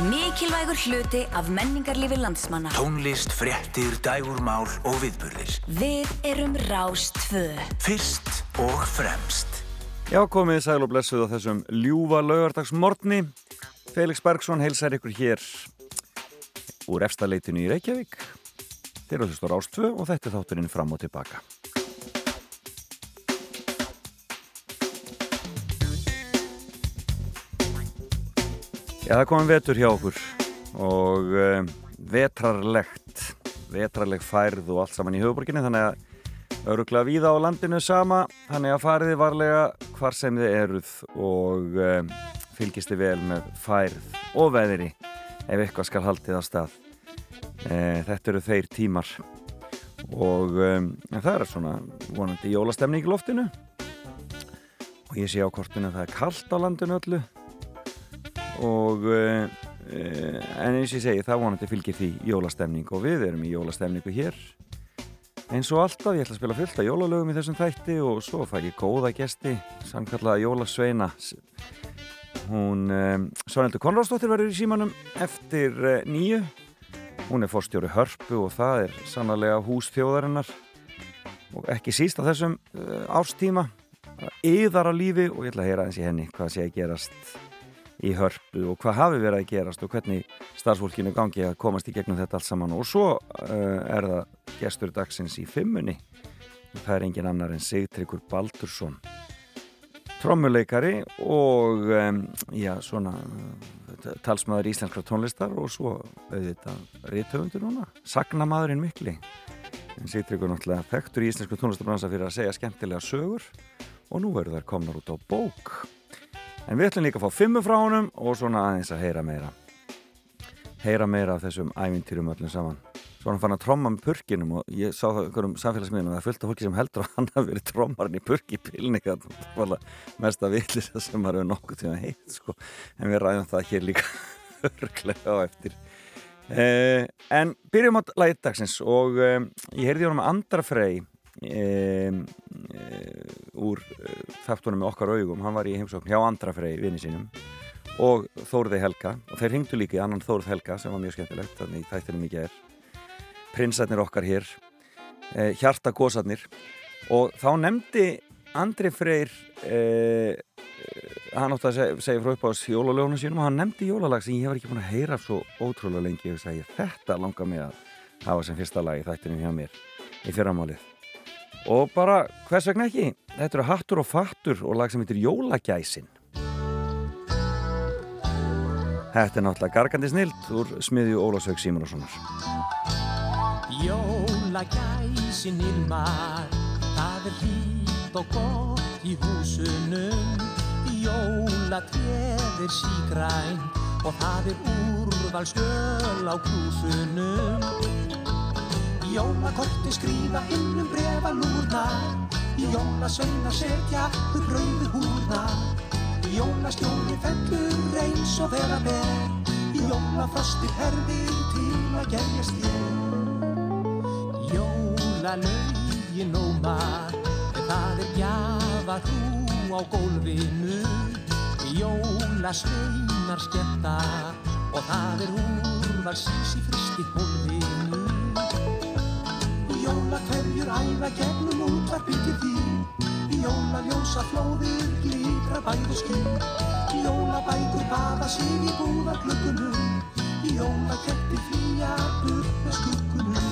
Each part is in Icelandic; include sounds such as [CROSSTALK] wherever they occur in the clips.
Mikilvægur hluti af menningarlífi landsmanna. Tónlist, fréttir, dægurmál og viðburðir. Við erum Rástfö. Fyrst og fremst. Já, komið sæl og blessuð á þessum ljúfa laugardagsmorni. Felix Bergsson heilsar ykkur hér úr efstaleitinu í Reykjavík. Þeir eru að Rástfö og þetta er þátturinn fram og tilbaka. Já, það komum vetur hjá okkur og uh, vetrarlegt, vetrarleg færð og allt saman í höfuborginni þannig að öruglega víða á landinu sama, þannig að fariði varlega hvar sem þið eruð og uh, fylgist þið vel með færð og veðri ef eitthvað skal haldið á stað. Uh, þetta eru þeir tímar og um, það er svona vonandi jólastemning í loftinu og ég sé á kortinu að það er kallt á landinu öllu og uh, en eins og ég segi það vonandi fylgir því jólastemning og við erum í jólastemningu hér. Eins og alltaf, ég ætla að spila fullt af jólalögum í þessum þætti og svo fær ég góða gesti samkallaða jólasveina. Hún um, Svaneldur Konráðsdóttir verður í símanum eftir uh, nýju hún er fórstjóri hörpu og það er sannlega húsþjóðarinnar og ekki síst á þessum ástíma yðar á lífi og ég ætla að heyra eins í henni hvað sé að gerast í hörpu og hvað hafi verið að gerast og hvernig starfsfólkinu gangi að komast í gegnum þetta allt saman. Og svo uh, er það gestur dagsins í fimmunni. Og það er engin annar en Sigtryggur Baldursson trommuleikari og um, já, svona uh, talsmaður íslenskra tónlistar og svo auðvitað rítöfundur núna Sagnamaðurinn mikli. En Sigtryggur náttúrulega þekktur í íslensku tónlistarbransa fyrir að segja skemmtilega sögur og nú verður þær komnar út á bók En við ætlum líka að fá fimmu frá honum og svona aðeins að heyra meira. Heyra meira af þessum ævintýrum öllum saman. Svo hann fann að tromma með purkinum og ég sá það okkur um samfélagsmiðnum og það fylgta fólki sem heldur að hann hafi verið trommarinn í purkipilninga. Það var mest að villis það sem maður hefur nokkuð til að heit sko. En við ræðum það hér líka [LAUGHS] örglega á eftir. Eh, en byrjum á lægdagsins og eh, ég heyrði honum Andra Frey Um, um, úr uh, þáttunum með okkar augum, hann var í heimsókn hjá Andrafrey vinni sínum og Þórði Helga. Og þeir hingdu líka í annan Þórð Helga sem var mjög skemmtilegt, þannig þættinum ekki er prinsarnir okkar hér eh, hjarta gósarnir og þá nefndi Andri Freyr eh, hann átti að segja, segja frá upp á jólalögunum sínum og hann nefndi jólalag sem ég hef ekki búin að heyra svo ótrúlega lengi. Og segja þetta langar mig að hafa sem fyrsta lag í þættinum hjá mér í fyrramálið og bara hvers vegna ekki? Þetta eru Hattur og Fattur og lag sem heitir Jólagæsin. Þetta er náttúrulega gargandi snild úr smiðju Ólasveig Simonssonar Jólagæsin ilmar það er hlýtt og gott í húsunum. Jólatreðir sígræn og það er úrvalskjöl á krúsunum Jólakorti skrifa inn um brefalúrna Jólasveina setja upp rauðu húrna Jólaskjóni fellur eins og vera ver Jólafrosti herðir til að gerjast ég. Jólalögin ómar Það er gjafa hrú á gólfinu. Jólasveinar skemmta Og það er úrvar sísi fristi hólfinu æfa gegnum útvarpi til því Jólaljósa flóðir glitra bæðu skinn Jólabækur baða sig í búðarklukkunum Jólakettir flýja upp með skukkunum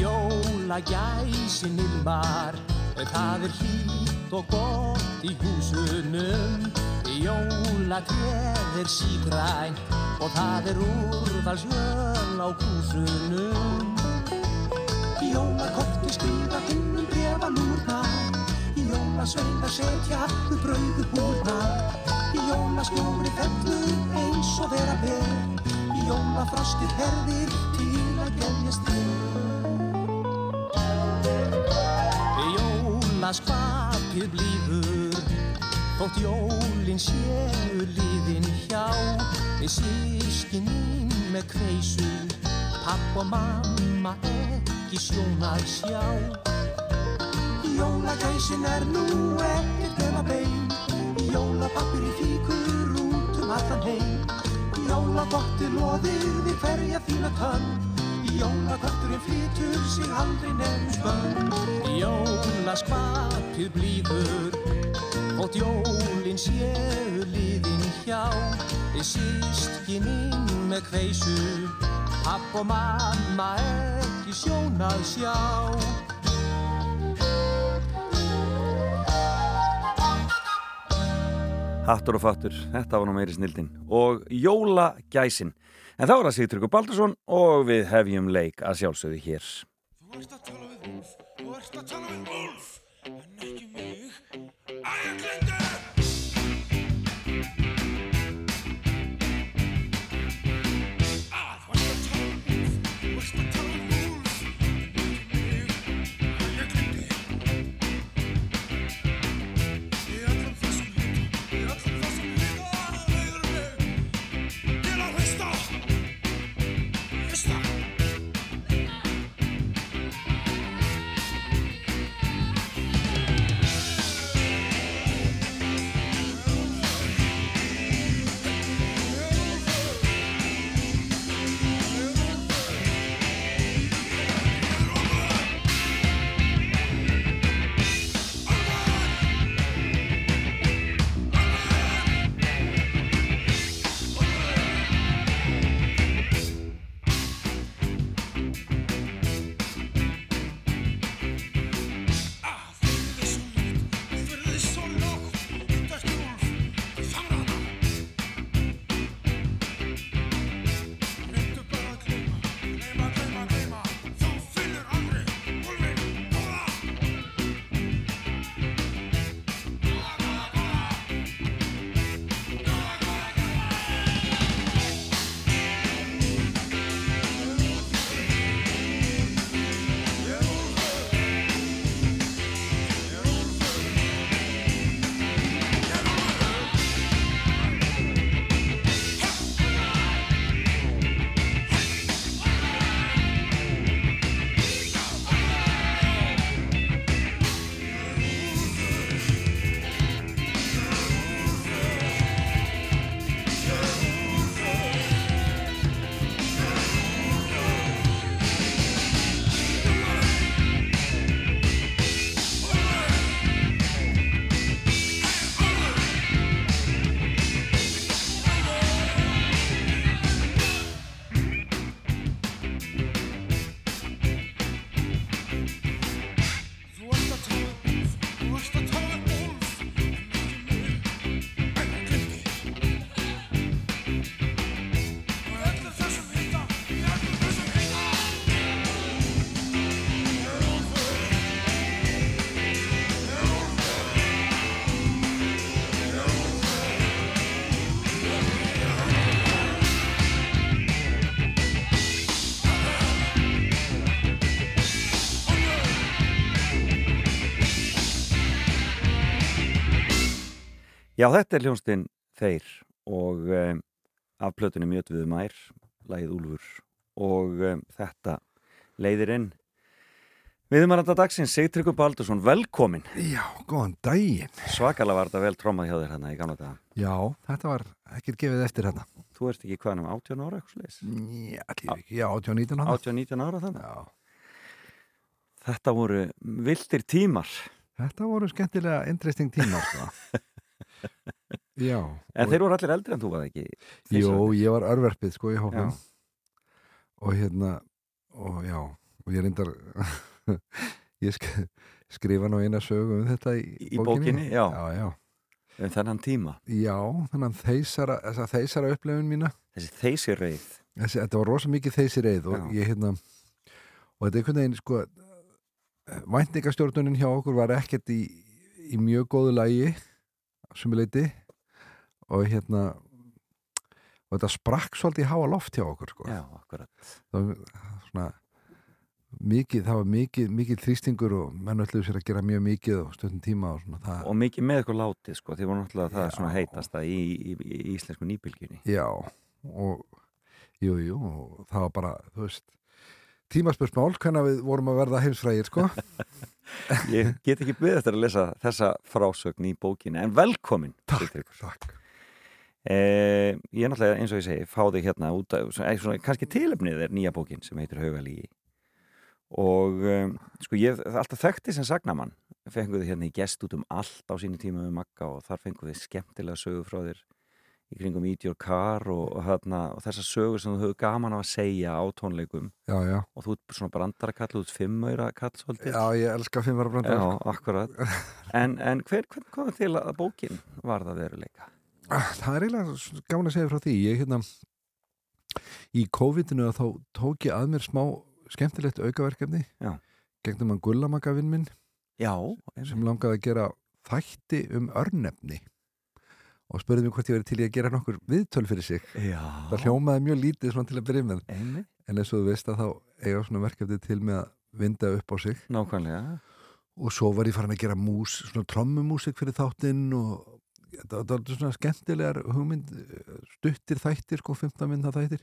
Jólagæsin ilmar Það er hlýtt og gott í húsunum Jólatréð er sígræn og það er úrvalsjöl á húsunum. Jólakorti skrifa inn um brefalúrna Jólasveina setja upp brauðu húrna Jólaskjóri fellur eins og vera ber Jólafrostir herðir til að gerjast þér Jólaskapið blífur Þótt jólinn séu liðin hjá Við sískininn með kveisu. Papp og mamma ekki sjón að sjá. Jólagæsin er nú ekkert nema bein. Jólapappir í fíkur út um allan heim. Jólabotti loðir við hverja þína tönn. Jólakötturinn flytur sig aldrei nefn spönn. Jólaskvapið blíður Þótt jólinn séu liðin hjá Sískininn með kveisu. Papp og mamma ekki sjónað sjá. Hattur og fattur, þetta var nú meiri snildin og Jólagæsin. En þá er það Sigtryggur Baldursson og við hefjum leik að sjálfsögðu hér. Þú ert að tala við Úlf, þú ert að tala við Úlf, en ekki mig. Æ, ég Já, þetta er hljónstinn þeir og um, af plötunni mjöt við mær, lagið Úlfur og um, þetta leiðir inn viðmaranda dagsins, Sigtryggur Baldursson, velkomin Já, góðan daginn. svakalega var þetta vel trómað hjá þér hérna í gamla daga Já, þetta var ekkert gefið eftir hérna. þú ert ekki hvaðan um 18 ára eitthvað sliðis Já, allir ekki. Já, 18-19 ára. 18-19 ára þannig Já, þetta voru vildir tímar þetta voru skemmtilega interesting tímar, sko. [LAUGHS] Já. en þeir voru allir eldri en þú var ekki Jú, ég var örverfið, sko, í hópum. Já. Og hérna, og já, og ég reyndar, [LAUGHS] ég sk skrifa nú eina sögu um þetta í, Í bókinni, já. Já, já. um þennan tíma, Já, þannig þeisara, þessa þeisara upplifun mína. þessi þeysi reið þessi, þetta var rosa mikið þessi reið og Já. ég hérna og þetta er einhvern veginn sko væntingastjórnunin hjá okkur var ekkert í, í mjög góðu lægi sem við leiti og hérna og þetta sprakk svolítið í háa loft hjá okkur sko. já, akkurat það var svona mikið, það var mikið, mikið þrýstingur og menn ætluðu sér að gera mjög mikið og stöðum tíma og svona það og mikið með eitthvað látið sko, því voru náttúrulega það Já. svona heitasta í, í, í, í íslensku nýbylgjunni Já, og jú, jú, það var bara, þú veist, tímaspörsmál, hvernig við vorum að verða heimsfrægir, sko. [LAUGHS] Ég get ekki byggð eftir að lesa þessa frásögn í bókinu, en velkomin Takk, takk. Eh, ég er náttúrulega eins og ég segi fá þig hérna út af, svona, svona, kannski tilefnið er nýja bókin sem heitir Haugalígi og um, sko ég alltaf þekkti sem sagnamann fengu þið hérna í gest út um allt á sínu tíma um Magga og þar fengu þið skemmtilega sögur frá þér í kringum Eat Your Car og, og, og þessar sögur sem þú hefur gaman af að segja á tónleikum Já, já. og þú ert svona brandara kall út fimmauðra kall svolítið Já, ég elska fimmara brandar. Já, akkurat [LAUGHS] En, en hver, hvern kom það til að bókin var það veruleika? Það er eiginlega gaman að segja frá því. Ég, hérna, í COVID-inu þá tók ég að mér smá skemmtilegt aukaverkefni. Já. Gegnum hann Gullamagavinn minn Já, sem langaði að gera þætti um örnefni og spurði mig hvort ég verið til í að gera nokkur viðtöl fyrir sig. Já Það hljómaði mjög lítið svona til að byrja með Einmitt. en eins og þú veist að þá eiga svona verkefni til með að vinda upp á sig Nákvæmlega og svo var ég farin að gera mús, svona trommumúsik fyrir þáttinn og þetta var svona skemmtilegar hugmynd stuttir þættir, sko, 15 mynda þættir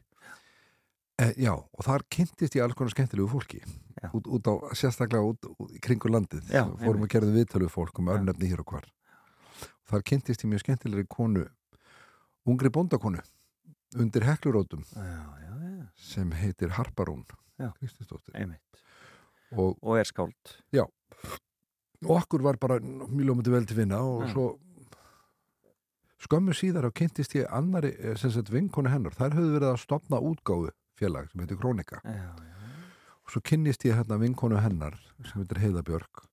e, Já, og þar kynntist ég alls konar skemmtilegu fólki út, út á, sérstaklega út, út í kringur landið Já, fórum einmitt. að gera viðtölu við fólk um Já. örnefni hér og hvar þar kynntist ég mjög skemmtilegri konu ungri bóndakonu undir heklurótum Já, já, já, sem heitir Harparún Já. Kristinsdóttir einmitt. Og Og er skáld. Og okkur var bara mjög lómandi vel til vinna og Já. svo skömmu síðar á kynntist ég annari, eh, sem sagt vinkonu hennar. Þær höfðu verið að stopna útgáfu félag sem heitir Krónika. Já, já, og svo kynnist ég hérna vinkonu hennar sem heitir Heiðabjörg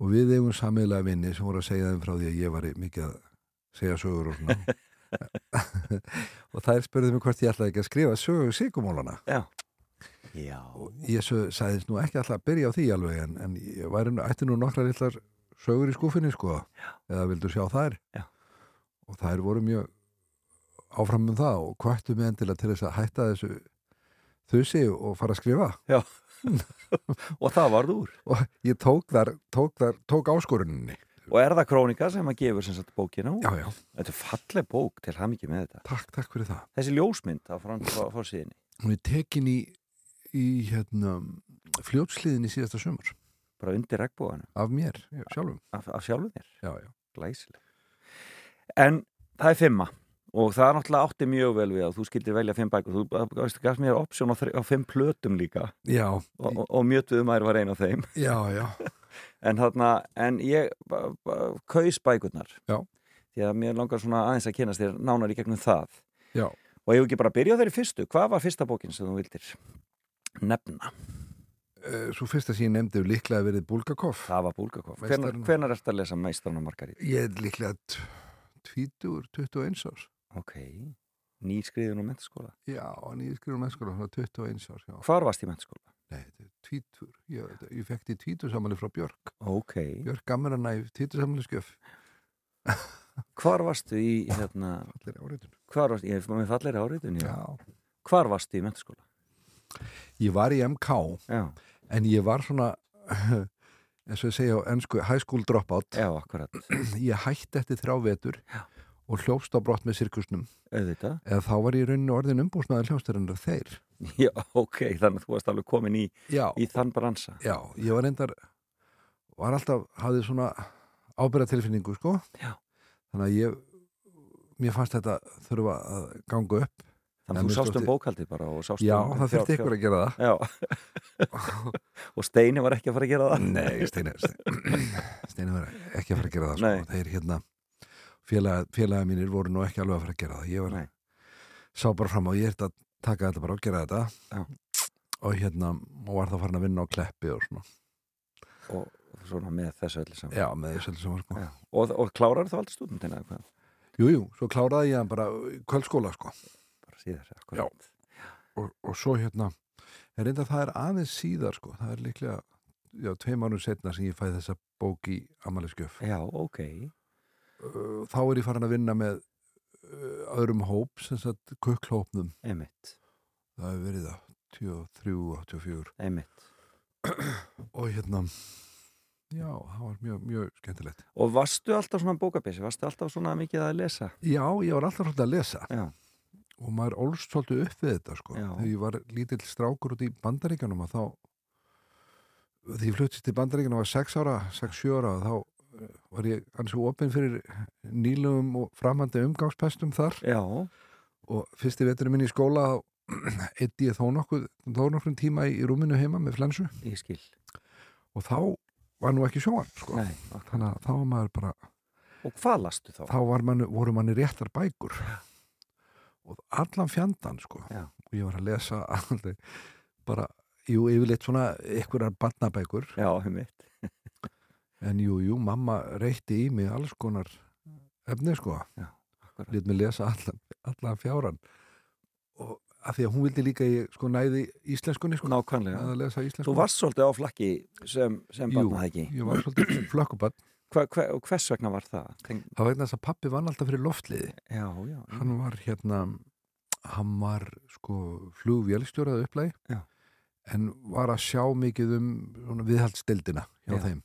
og við eigum samiðlega vinni sem voru að segja þeim frá því að ég var mikið að segja sögur og svona. [LAUGHS] Og þær spurðu mig hvort ég ætlaði ekki að skrifa sögur sigumólana já. Já, ég svo, sagðist nú ekki alltaf að byrja á því alveg en, en ég væri, nú- ætti nú nokkra litlar sögur í skúfinni sko. Eða vildu sjá þær. Já. og þær voru mjög áfram um það og kvættu mig endilega til þess að hætta þessu þusi og fara að skrifa og það varð úr. Og ég tók þar, tók þar, tók áskoruninni. Og er það krónika sem að gefur sem sagt bókina út? já, já, Þetta er falleg bók til ham með þetta. Takk, takk fyrir það. Þessi ljósmynd á fórsíðinni hún er tekin í, í hérna, fljótsliðin í síðasta sumar. Bara undir regnbúanum af mér, já, sjálfum. Af, af sjálfum þér, já, já. glæsileg. En það er fimma og það er náttúrulega átti mjög vel við að þú skildir velja fimm bækur þú gafst, gafst mér option á, á fimm plötum líka Já, og, og, og mjötuðumær var ein af þeim [LAUGHS] já, já, en þarna, en ég kaus bækurnar Já. því að mér langar svona aðeins að kynast þér nánar í gegnum það já. og ég vil ekki bara byrja á þeirri fyrstu hvað var fyrsta bókin sem þú vildir nefna? Eh, Svo fyrsta sem ég nefndi líklega verið Bulgakov Það var Búlgakov Meistarinn. hvenar, hvenar ertu að lesa meistarinn og margarít? Ég er líklega t- tvítugur, 21 árs ok, nýskriðin og mentaskóla Já, en ég skrifur mennskóla, það var 21 árs já. hvar varst í mentaskóla? Nei, þetta er tvítur. Ég, ég fekk því tvítursamali frá Björk. Ok, Björk gammar hana í tvítursamali skjöf [LAUGHS] hvar varstu í hérna, [LAUGHS] Allir áreitun hvar varstu, ég er með falleri áriðun Já. Hvar varstu í mentaskóla? Ég var í MK Já, en ég var svona [LAUGHS] eins og ég segja á ennsku high school dropout. Já, akkurat. [CLEARS THROAT] Ég hætti eftir þrjá vetur. Já. Og hljófst á brott með sirkusnum. Eða þá var ég í rauninni orðin umbúsnaður hljófstarinnar þeir. [LAUGHS] Já, ok þannig að þú varst alveg komin í, í þann bransa. Já, ég var reyndar var alltaf, hafði svona ábyrða tilfinningu, sko. Já. þannig að ég mér fannst þetta þurfa að ganga upp. Þannig að þú sást um bókaldið bara Já, um það þurfti ykkur að gera það. Já. [LAUGHS] Og Steini var ekki að fara að gera það. Nei, Steini Steini var ekki að fara að gera það, sko. Þeir hérna félaga, félaga mínir voru nú ekki alveg að fara að gera það. Ég var, Nei. sá bara fram á ég ert að taka þetta bara og gera þetta. Já. og hérna, og var það farin að vinna á kleppi og svona, Og svona með þessu öllu saman. Já, með þessu sem var sko. Og, og klárar þú aldrei stúdentina eða hvað? Jú, jú, svo kláraði ég hann bara kvöldskóla sko. Bara síðar, akkurat. Og, og svo hérna er reynda það er aðeins síðar sko. Það er líklega, já, tveim árum setna sem ég fæði þessa bók í Amaliskjöf Já, ok þá er ég farin að vinna með uh, öðrum hóp, sem sagt kukklhópnum, Einmitt, það hefur verið það 23, 84 einmitt [CLEARS THROAT] og hérna já, það var mjög, mjög skemmtilegt Og varstu alltaf svona bókabessi? Varstu alltaf svona mikið að lesa? Já, ég var alltaf svolítið að lesa Já og maður ólst svolítið upp við þetta sko. Já. þegar ég var lítill strákur út í bandaríkanum að þá því ég fluttist til bandaríkanum var 6 ára 6-7 ára þá var ég ansið opinn fyrir nýlum og framhandi umgangspestum þar. Já, og fyrsti veturinn minn í skóla [CLEARS THROAT] eitti ég þó nokkuð þó nokkur tíma í, í rúminu heima með flensu. Og þá var nú ekki sjóan sko. Nei, þannig að þá var maður bara Og hvað lastu þá? þá var manni, voru manni réttar bækur. Og allan fjandan sko. Já. og ég var að lesa [LAUGHS] alveg bara, jú, yfirleitt svona einhverjar barnabækur. Já, heimitt. [LAUGHS] en jú, jú, mamma reytti í mig alls konar efni sko lét mig lesa allan, allan fjáran og af því að hún vildi líka ég sko næði íslenskunni sko Nákvæmlega. að lesa Þú íslenskunni varst svolítið á flakki sem, sem Jú, barnað ekki. ég var svolítið [CLEARS THROAT] flökkubann Hva, hva, og hvers vegna var það? Teng... það var þess að pappi vann alltaf fyrir loftliði Já, já. hann var hérna hann var sko flugvélstjóraði upplægi Já. en var að sjá mikið um viðhaldstildina hjá Já. þeim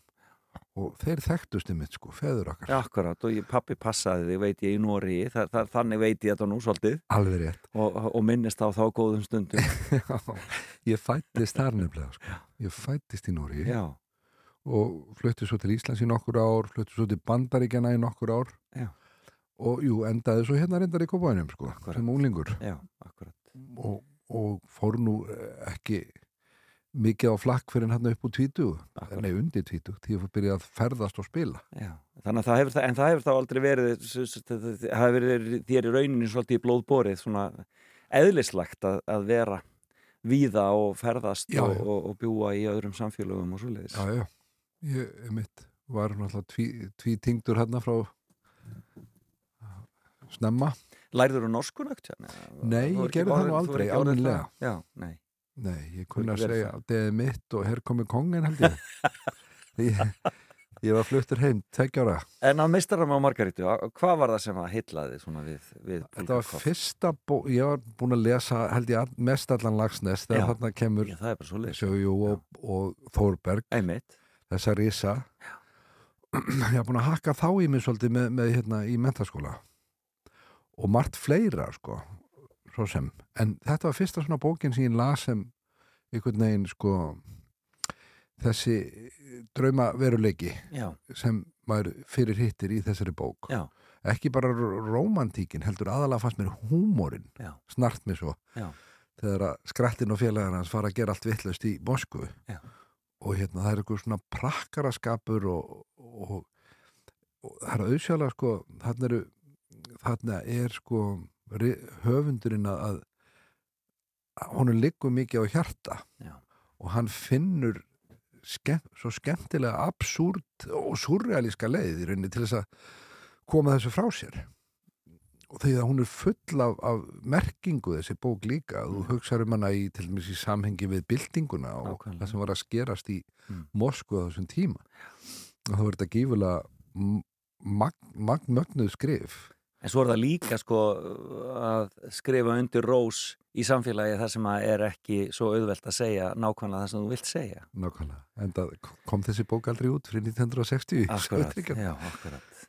og þeir þekktust um mitt sko, feður okkar akkurat, og ég, pappi passaði þig, veit ég, í Nóri, Þa, það, þannig veit ég þetta nú svolítið alveg rétt og, og minnist á þá góðum stundum. [LAUGHS] ég fættist þar nefnilega sko. ég fættist í Nóri Já, og flutti svo til Íslands í nokkur ár flutti svo til Bandaríkjana í nokkur ár Já. og jú, endaði svo hérna reyndar í Kópavænum sko, Akkúrat. sem unglingur já, akkurat. og, og fór nú eh, ekki mikið á flakk fyrir hann upp úr tvítu nei undir tvítu, því að byrja að ferðast og spila Já, þannig að það hefur, það- en það hefur þá aldrei verið, það hefur verið þér í rauninni svolítið í blóðborið, svona eðlislegt að, að vera víða og ferðast Já, og, já. og, og bjúa í öðrum samfélögum og svoleiðis. já, já, ég mitt var náttúrulega tví, tví tingdur hérna frá snemma Lærður þú norsku nögt? Nei, ég gerði það nú aldrei, almennilega. Já, nei. Nei, ég kunni Þú að segja að það er mitt og hér komi kongen held ég. [LAUGHS] Ég, ég var fluttur heim tveggjára En á meistaram á Margarítu, hvað var það sem að heitlaði svona við, við Þetta var fyrsta bó, ég var búin að lesa held ég mest allan lagsnes þegar Já. þarna kemur Já. Sjöjú og, og Þórberg Einmitt. þessa risa. Ég var búin að hakka þá í mig svolítið með, með hérna í mentaskóla og margt fleira sko svo sem, en þetta var fyrsta svona bókin sem ég las sem einhvern veginn sko þessi drauma veruleiki Já, sem maður fyrir hittir í þessari bók. Já, ekki bara romantíkin heldur aðalega fannst mér húmórin snart mér svo. Já, þegar að skrattin og félagar hans fara að gera allt vittlust í Moskvu. Já. og hérna það er eitthvað svona prakkaraskapur og, og, og það er auðsjálega sko þarna, eru, þarna er sko höfundurinn að, að honum liggur mikið á hjarta já, og hann finnur skemm, svo skemmtilega absúrt og surrealíska leið í rauninni til þess að koma þessu frá sér. Og þegar hún er full af, af merkingu þessi bók líka, þú hugsaður um hana í til dæmis í samhengi við byltinguna og Nákvæmlega. það sem var að skerast í Mm. Moskvu á þessum tíma. Og þá er þetta gífulega magnmögnuð skrif En svo er það líka sko að skrifa undir rós í samfélagi þar sem að er ekki svo auðvelt að segja nákvæmlega það sem þú vilt segja. nákvæmlega, en það kom þessi bók aldrei út fyrir 1960 Akkurat, já, akkurat.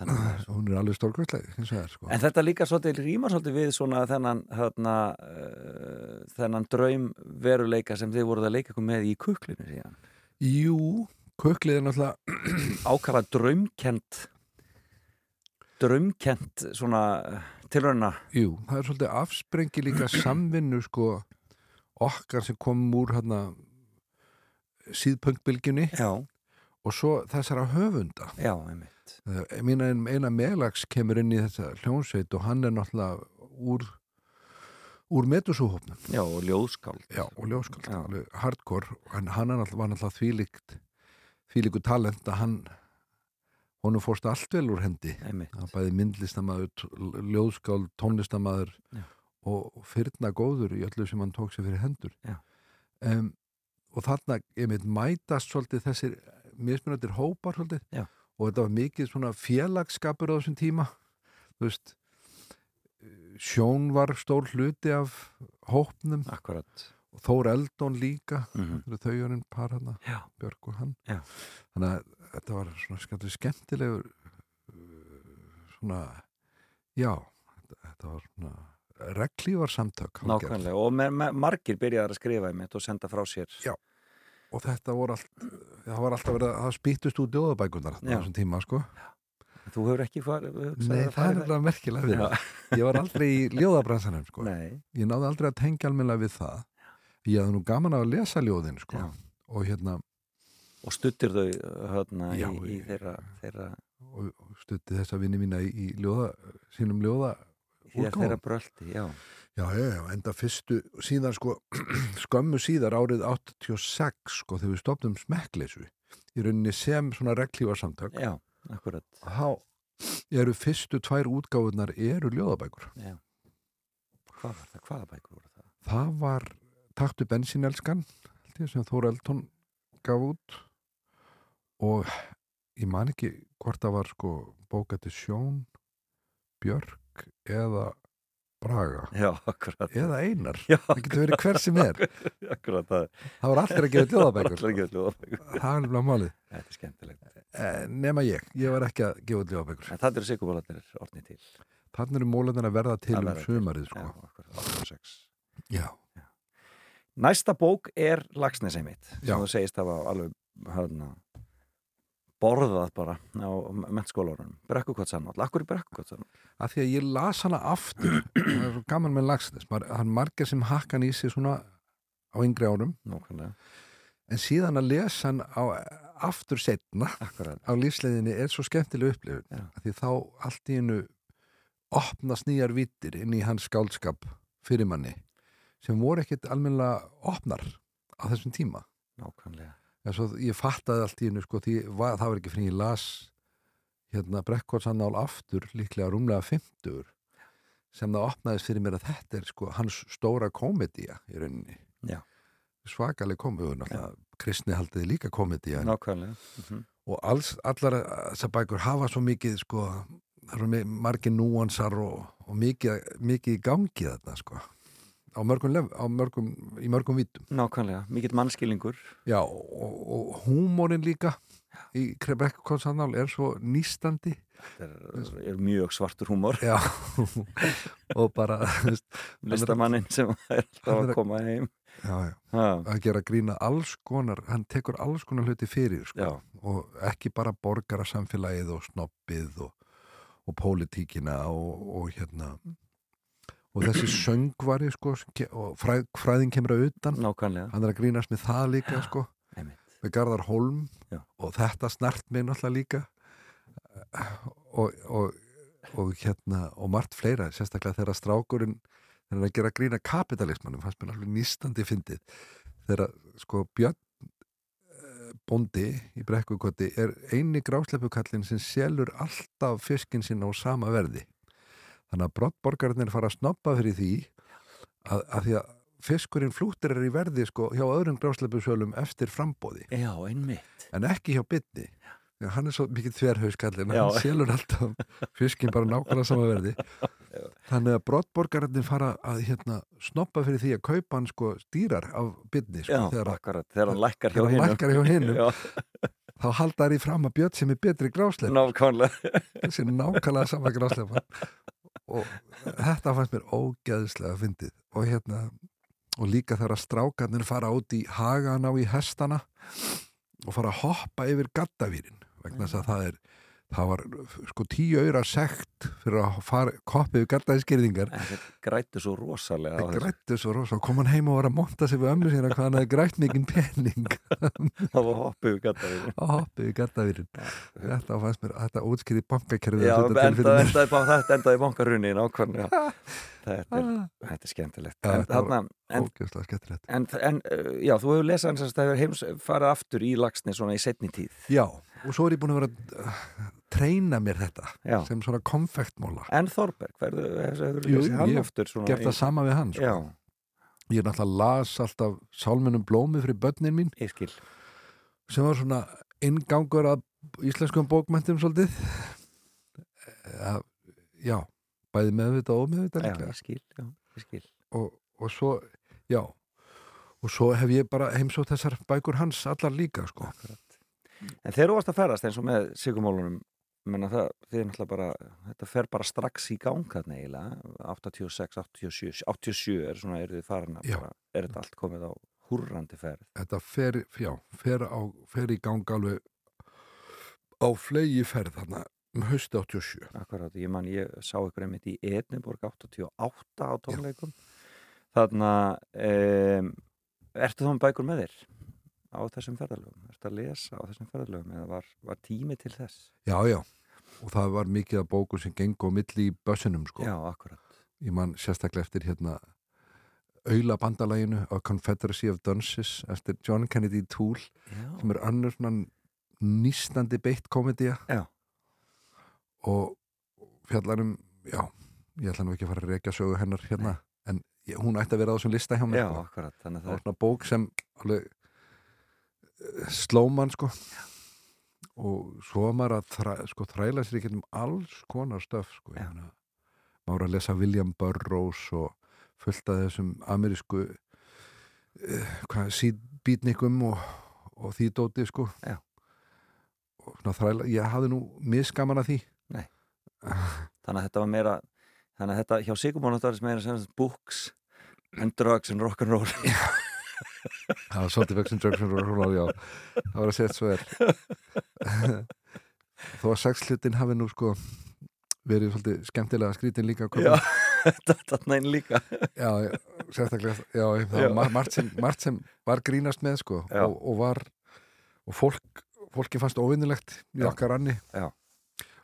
Það er svo. hún er alveg stórkvæslega hins vegar sko. En þetta líka svolítið rýmar svolítið við svona þennan, þarna, uh, þennan draum veruleika sem þið voruð að leika með í kuklinu síðan. Jú, kuklið er náttúrulega Ákara draumkent, draumkent svona tilrauna. Jú, það er svolítið afsprengi líka [CLEARS THROAT] samvinnu sko okkar sem komum úr hérna síðpöngbilgjunni Já, og svo þessara höfunda. já, einmitt. Eh, Mín ein- eina meðlags kemur inn í þessa hljónsveit og hann er náttúrulega úr, úr metusúhófnum. Já, og ljóðskáld. Já, og alveg hardcore, en hann var náttúrulega þvílíkt, þvílíku talent að hann, honum fórst allt vel úr hendi. Einmitt. Var bæði myndlistamæður, ljóðskáld, tónlistamæður Já. og fyrna góður í öllu sem hann tók sér fyrir hendur. Um, og þarna, mynd, mætast svolítið þessir mismunandi hópar svolítið Já. og þetta var mikið svona félagskapur á þessum tíma. Þú veist, Sjón var stór hluti af hópnum Akkurat. og Þór Eldon líka, Mm það eru þauðurinn par hana, Já, Björg og hann. Já. Þannig að þetta var svona skemmtileg, skemmtilegur uh, svona, já, þetta, þetta var svona reglívar samtök nákvæmlega og með, með, margir byrjaðar að skrifa einmitt og senda frá sér. Já. og þetta voru allt það var alltaf verið að það spýttust út ljóðabækunar á Já. þessum tíma sko. Þú hefur ekki farið Nei, að það er í nefnilega merkilega Já. Ég var aldrei í ljóðabransanum sko. Nei, Ég náði aldrei að tengja almennilega við það. Ég hafði nú gaman að lesa ljóðin sko. Já. og hérna og stuttir þau hérna, Já, í, í þeirra, þeirra, og, og stutti þessa vinni mína í, í ljóða, sínum ljóða þeirra útgáfum. bröldi já. Já, já, já, enda fyrstu síðan sko, [CLEARS THROAT] skömmu síðar árið 86 sko, þegar við stopnum smekkleysu í rauninni sem svona reglífarsamtök já, akkurat þá eru fyrstu tvær útgáfunar eru ljóðabækur. já. hvað var það, hvaða bækur voru það? Það var Taktu bensinelskan sem Þóra Eldon gaf út og ég man ekki hvort það var sko bókætti Sjón, Björk eða Braga. Já, eða Einar, já, það getur verið hver sem er. akkurat. [LAUGHS] Það. Það var allir að gefa ljóðabækur. að það er nefnilega málið. Eh, nema ég, ég var ekki að gefa ljóðabækur. Það eru sigurbólarnir orðni til. Þannig eru mólandin að verða til Að um já, sko. akkurat, 86 já, Næsta bók er Lagsnesei mitt Já. sem þú segist hafa alveg hana, borðað bara á mennskólarunum Brekkukotsannáll, akkur er Brekkukotsannáll? að því að ég las hana aftur. Það er svo gaman með lagsnes hann margir sem hakkan í sig svona á yngri árum. Nókvæmlega, en síðan að lesa hann á aftur setna akkurat. á lífsleiðinni er svo skemmtileg upplifun. Já. að því þá allt í hennu opnast nýjar vittir inn í hans skáldskap fyrir manni sem voru ekkit almennilega opnar á þessum tíma. Nákvæmlega en svo ég fattaði allt í hennu sko því var, það var ekki fyrir ég las hérna brekkvotsanál aftur líklega rúmlega 50 sem það opnaðist fyrir mér að þetta er sko hans stóra komedía í rauninni. Já. svakaleg náttúrulega kristni haldiði líka Nákvæmlega mm og alls, allar þessar bækur hafa svo mikið sko, margir núansar og, og mikið, mikið í gangi þetta sko á mörgum, lef, á mörgum í mörgum vítum Nákvæmlega, mikill mannskilningur. Já, og, og húmórin líka í Krebekkonsanál er svo nýstandi Þetta er, er mjög svartur húmor. Já, og bara listamannin sem er alltaf að koma heim. Já, já, ha, að gera grína alls konar, hann tekur alls konar hluti fyrir sko. Já, og ekki bara borgarasamfélagið og snobbið og, og pólitíkina og, og hérna og þessi [CLEARS THROAT] söngvari sko og fræð, fræðin kemur að utan nákvæmlega. hann er að grínast með það líka sko með Garðar Holm Já. og þetta snart mig náttúrulega líka. Og, og, og hérna og margt fleira, sérstaklega þegar strákurinn þegar hann er að gera grína kapitalismannum fannst mér alveg nýstandi fyndið. Þegar sko Björn eh, bóndi í brekkukoti er eini grásleppukallin sem selur alltaf fiskinn sinn á sama verði þannig að brottborgarnir fara að snoppa fyrir því að, að því að fiskurinn flúttir er í verði sko hjá öðrum grásleppusölum eftir frambóði Já, einmitt. En ekki hjá bytni Já, hann er svo mikið þverhauskallin Já. hann selur alltaf fiskinn bara nákvæmlega sama verði. Þannig að brottborgarnir fara að hérna, snoppa fyrir því að kaupa hann sko stýrar af bytni sko, Já, þegar, akkurat, þegar hann lækkar hjá þegar hann lækkar hjá hinum. Já, þá halda þær í fram að björn sem er betri gráslepp nákvæmlega. Þessi nákvæmlega sama grásleppa og þetta fannst mér ógeðslega fyndið. Og hérna og líka þegar að strákarnir fara út í hagan á í hestana og fara að hoppa yfir gaddavýrin vegna þess að það er það var sko tíu auðra sekt fyrir að fara koppið við gaddavískyrðingar Það grættu svo rosalega það grættu svo rosa og kom hann heim og var að monta sig við ömmu sína hvað hann hefði grætt mikinn pening. [LAUGHS] Það var hoppið að hoppið gaddavýrin þetta fannst mér, þetta útskýði bankakerfið endaði, þetta endaði í bankarunni nákvæmlega [LAUGHS] Þetta er, Ah. þetta er skemmtilegt. Já, en, þarna, en, skemmtilegt. en, en uh, já, þú hefur lesað hans að það hefur heims farið aftur í lagsni svona í setni tíð. Já, og svo er ég búin að vera að uh, treyna mér þetta Já. sem svona konfektmóla En Þorberg, hefur hefur Jú, lesið hann ég aftur svona gert það sama við hann sko. Já, Ég er náttúrulega las alltaf sálmunum blómi fyrir börnin mín. Ég skil. Sem var svona ingangur að íslenskum bókmæntum svolítið. Ja, Já, bæði meðvita og meðvita Já, líklega. ég skil, já, ég skil. Og, og svo, já og svo hef ég bara heimsótt þessar bækur hans allar líka sko. En þegar þú varst að ferðast eins og með sigumólunum menna það, er náttúrulega bara þetta fer bara strax í gang þarna eiginlega. 86, 87 87 er svona, eru þið farin að Já. bara, er þetta allt komið á húrrandi ferð? Þetta fer, já, fer, á, fer í gang alveg á flegi ferð þarna um hausti 87 Akkurat, ég man, ég sá ykkur einmitt í Edinborg 88 á tónleikum. Þarna um, ertu þá með bækur með þér á þessum ferðalögum? Ertu að lesa á þessum ferðalögum eða var, var tími til þess? Já, já, og það var mikið af bókum sem geng og milli í bössunum sko. Já, akkurat. Ég man sérstaklega eftir hérna auðla bandalæginu á Confederacy of Dunces eftir John Kennedy Toole Já, sem er svona nýstandi beitt komedía Já. Og fjallar um já, ég ætla nú ekki að fara að rekja sögu hennar hérna, en ég, hún ætti að vera á þessum lista hjá mér já sko. akkurat þannig að það það svona bók sem alveg eh, sló mann sko og svo var maður að þræ, sko, þræla sér ekki um alls konar stöf sko, Já. maður að lesa William Burroughs og fullt af þessum amerísku uh, síðbítnikum og, og því dóti sko Já. og svona þræla, ég hafði nú misgaman að því [LAUGHS] þannig að þetta var meira þannig að þetta hjá Sigurmón þetta var meira sem books and drugs and rock'n'roll það var svolítið vexin Jackson og svona, já, það var að segja svo er [LAUGHS] þó að sexlutin hafi nú sko verið svolítið skemmtilega skrítin líka [LAUGHS] þetta næn líka. Já, sérstaklega já, það Já. var mar- margt sem, margt sem var grínast með sko og, og var og fólk, fólki fannst óvinnilegt í okkar ranni. Já.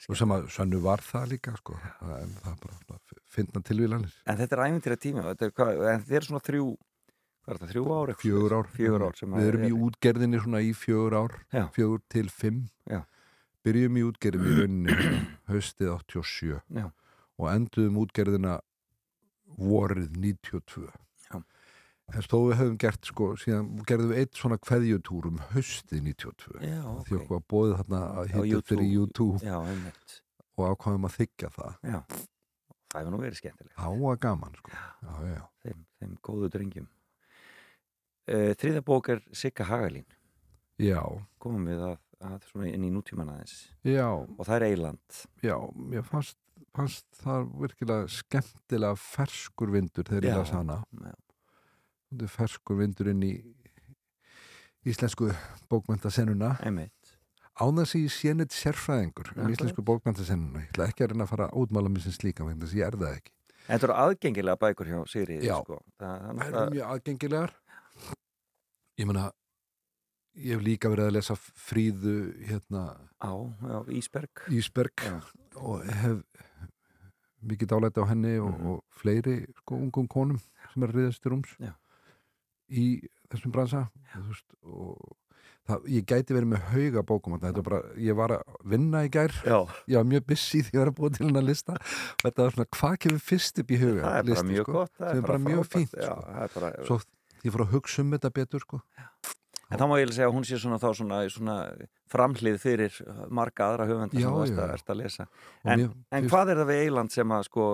Og sem að sönnu var það líka sko en það er bara svona finna tilvílanir en þetta er æfintýra tíma þetta er, hvað, en þetta er svona þrjú hvað er þetta, þrjú ár? fjögur ár, fjögur ár við erum í er- útgerðinni svona í fjögur ár Já. fjögur til fimm Já. byrjum í útgerðinni í rauninni [CLEARS THROAT] haustið 87 Já. og enduðum útgerðina vorið 92 Já. En þó við höfum gert sko, síðan gerðum við eitt svona kveðjutúr um haustið 92 Já, því ok. okkur var bóðið þarna að hitta fyrir YouTube. Já, og ákvæðum að þykja það. Já, það hefur nú verið skemmtilegt. Þá var gaman sko. já, þeim, þeim góðu drengjum. Uh, Þriða bók er Sigga Hagalín. Já, komum við að, að svona inn í nútíman aðeins. Já, og það er Eiland já mér fannst, fannst það virkilega skemmtilega ferskur vindur þegar ég las hana. Já. Þetta er ferskur vindur inn í íslensku bókmæntasennuna einmitt. Án þess að ég sé neitt sérfræðingur um íslensku bókmæntasennuna ég ætla ekki að reyna að fara að útmála mér sem slíka vegna þess að ég er það ekki. Þetta eru aðgengilega bækur hjá Já. sko. það, eru mjög aðgengilegar. Ég meina ég hef líka verið að lesa fríðu hérna á, já, Ísberg. Ísberg og hef mikið dálæti á henni og, Mhm. og fleiri sko ungum konum sem er að riðast til rúms. Já. Í þessum bransa veist, og það, ég gæti verið með hauga bókum þetta. Bara, ég var að vinna í gær. Já, ég var mjög busy því að vera búið til hennar lista. Þetta var svona, hvað kemur fyrst upp í huga? Það er bara listi, mjög sko. gott sem er bara mjög fínt, Já, sko. það bara, svo ég fór að hugsa um þetta betur sko. En þá má ég segja að hún sé svona, þá svona, svona framhlið fyrir marga aðra höfenda sem þú ert að, að lesa. En, mér en hvað er það við Eiland sem að sko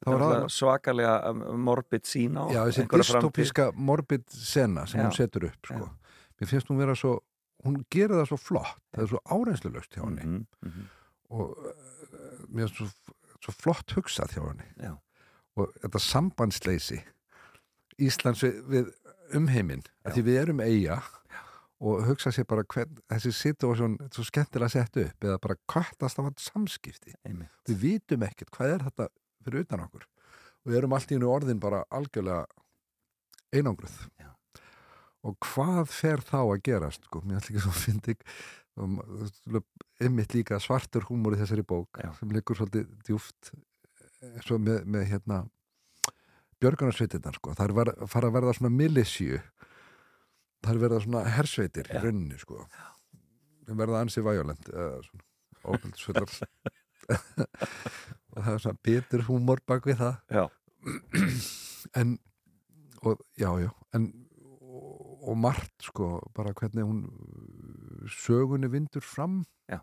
Það svakalega um, morbid sín á Já, þessi dystopíska morbid sena sem Já. hún setur upp sko. Mér finnst hún vera svo hún gerir það svo flott, það er svo áreynslulöst hjá henni Mhm, mhm. og uh, mér finnst svo, svo flott hugsað hjá henni Já. og þetta sambandsleysi Íslands við, við umheiminn Já. því við erum eiga og hugsa sér bara hvern, þessi situasjón svo skemmtilega sett upp eða bara kvartast af allt samskipti Einmitt. við vitum ekkert hvað er þetta fyrir utan okkur. Og við erum allt í einu orðin bara algjörlega einangruð. Já. og hvað fer þá að gerast sko, mér ætla ekki svo að fyndi einmitt líka svartur húmor í þessari bók Já. sem liggur svolítið djúft eins og með, með hérna björgunarsveitirnar sko, það var, fara að verða svona millisju það er verða svona hersveitir í rauninni sko. Sem verða ansi væjulent eða svona óbildisfullar [LAUGHS] [LAUGHS] og það er svona betur húmor bak við það Já. [CLEARS THROAT] en og, já, já en, og, og margt sko bara hvernig hún sögunni vindur fram Já.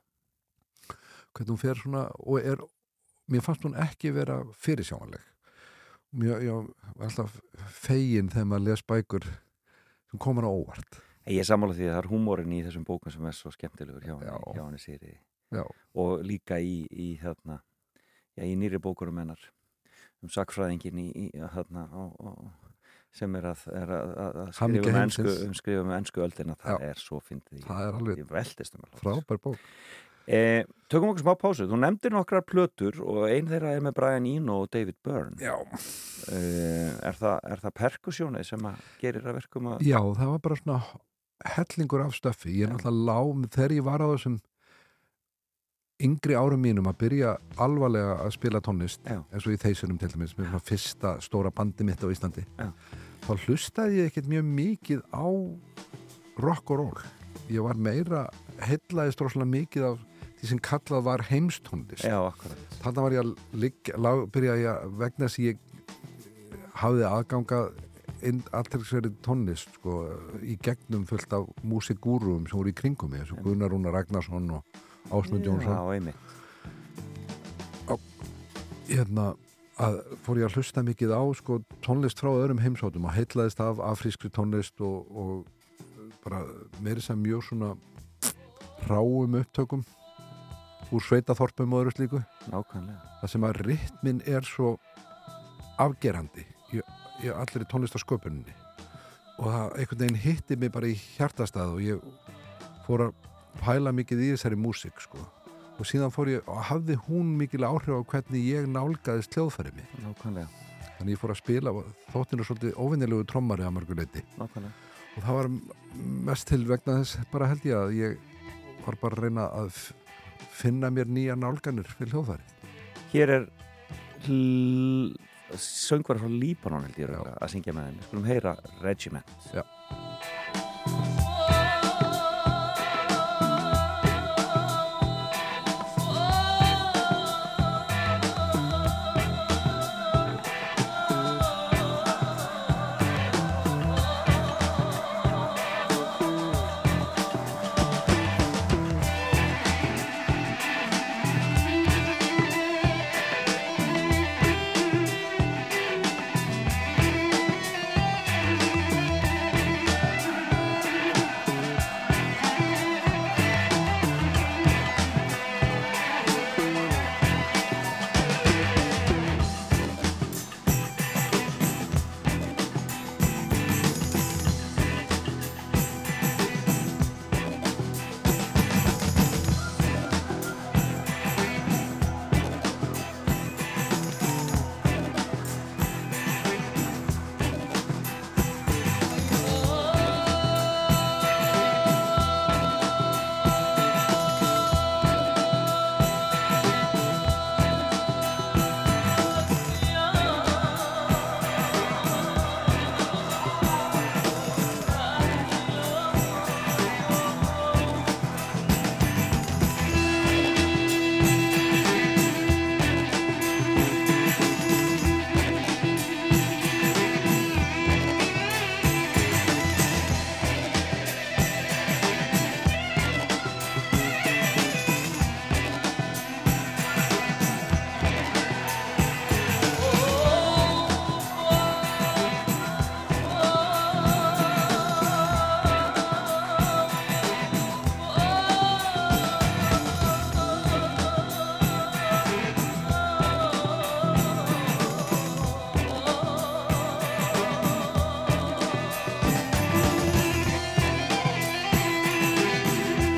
hvernig hún fer svona og er, mér fannst hún ekki vera fyrirsjáanleg mér, já, var alltaf fegin þegar maður les bækur sem komur á óvart Ég er sammála því að það er húmórin í þessum bókum sem er svo skemmtilegur hjá henni, Já. hjá henni. Já, og líka í, í, hérna, já, í nýri bókurum hennar um sakfræðingin í, í hérna, og, og, sem er að, er að, að, skrifa um ensku, heimsins. um skrifa um ensku öldina það Já. er svo fyndið það er alveg ég veldist um að frábær bók. e, Tökum okkur smá pásu, þú nefndir nokkrar plötur og ein þeirra er með Brian Eno og David Byrne Já. e, er, það, er það perkusjónið sem að gerir að verkum að Já, það var bara svona hellingur af stöffi. Ég er náttúrulega lám þegar ég var á þessum yngri árum mínum að byrja alvarlega að spila tónlist Já. eins og í þeisunum til dæmis með fyrsta stóra bandi mitt á Íslandi. Já. þá hlustaði ég ekkert mjög mikið á rock og roll. Ég var meira hellaðist rosalega mikið af því sem kallað var heimstónlist. Þarna var ég að liggja, lag, byrja ég að vegna þess að ég hafði aðgangað inn alltaf tónlist sko, í gegnum fullt af músikúrum sem voru í kringum mig, Gunnar Rúnar Ragnarsson og Ásmund Jónsson. Já, hérna, að fór ég að hlusta mikið á sko, tónlist frá öðrum heimsótum og heitlaðist af afrískri tónlist og, og bara meiri sem mjög svona ráum upptökum úr sveitaþorpum og öðru slíku. Nákvæmlega. Það sem að rytmin er svo afgerandi í, í allir tónlistasköpuninni og það einhvern veginn hitti mig bara í hjartastað og ég fór að pæla mikið í þessari músík sko. og síðan fór ég og hafði hún mikil áhrif á hvernig ég nálgaðist hljóðfæri mig Nákvæmlega, þannig ég fór að spila þóttinu svolítið óvinnilegu trommari að mörguleiti nákvæmlega og það var mest til vegna þess bara held ég að ég var bara að reyna að finna mér nýja nálganir fyrir hljóðfæri Hér er söngvar frá Líbanon held ég að syngja með henni. Skulum heyra Regiment. Já.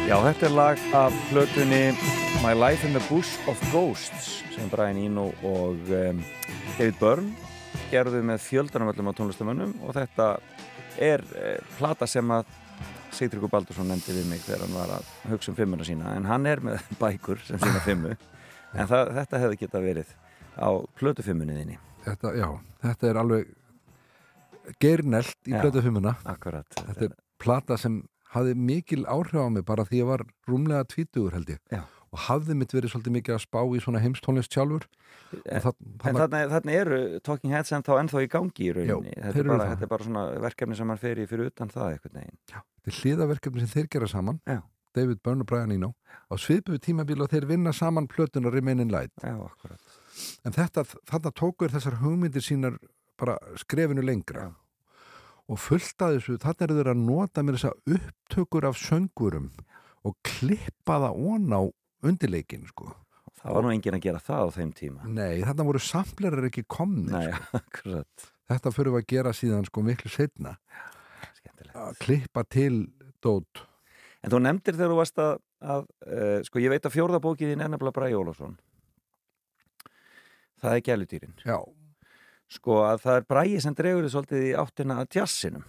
Já, þetta er lag af plötunni My Life in the Bush of Ghosts sem Brian Eno og um, David Byrne gerðu með fjöldanum öllum á tónlistamönnum og þetta er uh, plata sem að Sigtryggur Baldursson nefndi við mig þegar hann var að hugsa um fimmuna sína en hann er með [LAUGHS] bækur sem sína fimmu en það, þetta hefði geta verið á plötufimmunni þinni þetta, já, þetta er alveg geirnelt í Já. blötu fimmuna Akkurat þetta er plata sem hafði mikil áhrif á mig bara því ég var rúmlega tvítugur held ég. Já. og hafði mitt verið svolítið mikið að spá í svona heimstónlist sjálfur. En- og það, En þarna, þarna eru Talking Heads ennþá, ennþá í gangi í rauninni. Já, þetta, er bara, þetta er bara svona verkefni sem mann fer í fyrir utan það eitthvað neginn þetta er hliðaverkefni sem þeir gera saman. Já. David Byrne og Brian Eno. Á svipuðu tímabíl og þeir vinna saman plötuna Remain in Light. Já, akkurat. En þetta, þarna tókur þessar hugmyndir sínar bara skrefinu lengra. Já. Og fullt að þessu þarna eru þeir að nota með þessa upptökur af söngurum og klippa það ón á undirleikin sko. Það var nú enginn að gera það á þeim tíma. Nei, þarna voru samplerar ekki komni Nei, sko. [LAUGHS] akkurat. Þetta fyrir við að gera síðan sko miklu setna Skemmtilegt. að klippa til dót En þú nefndir þegar þú varst að, að uh, sko ég veit að fjórðabókið þín er nefnilega Bræði Ólafsson. Það er gæludýrin. Já, Sko að það er Bræði sem dregur þið svolítið í áttina að tjassinum.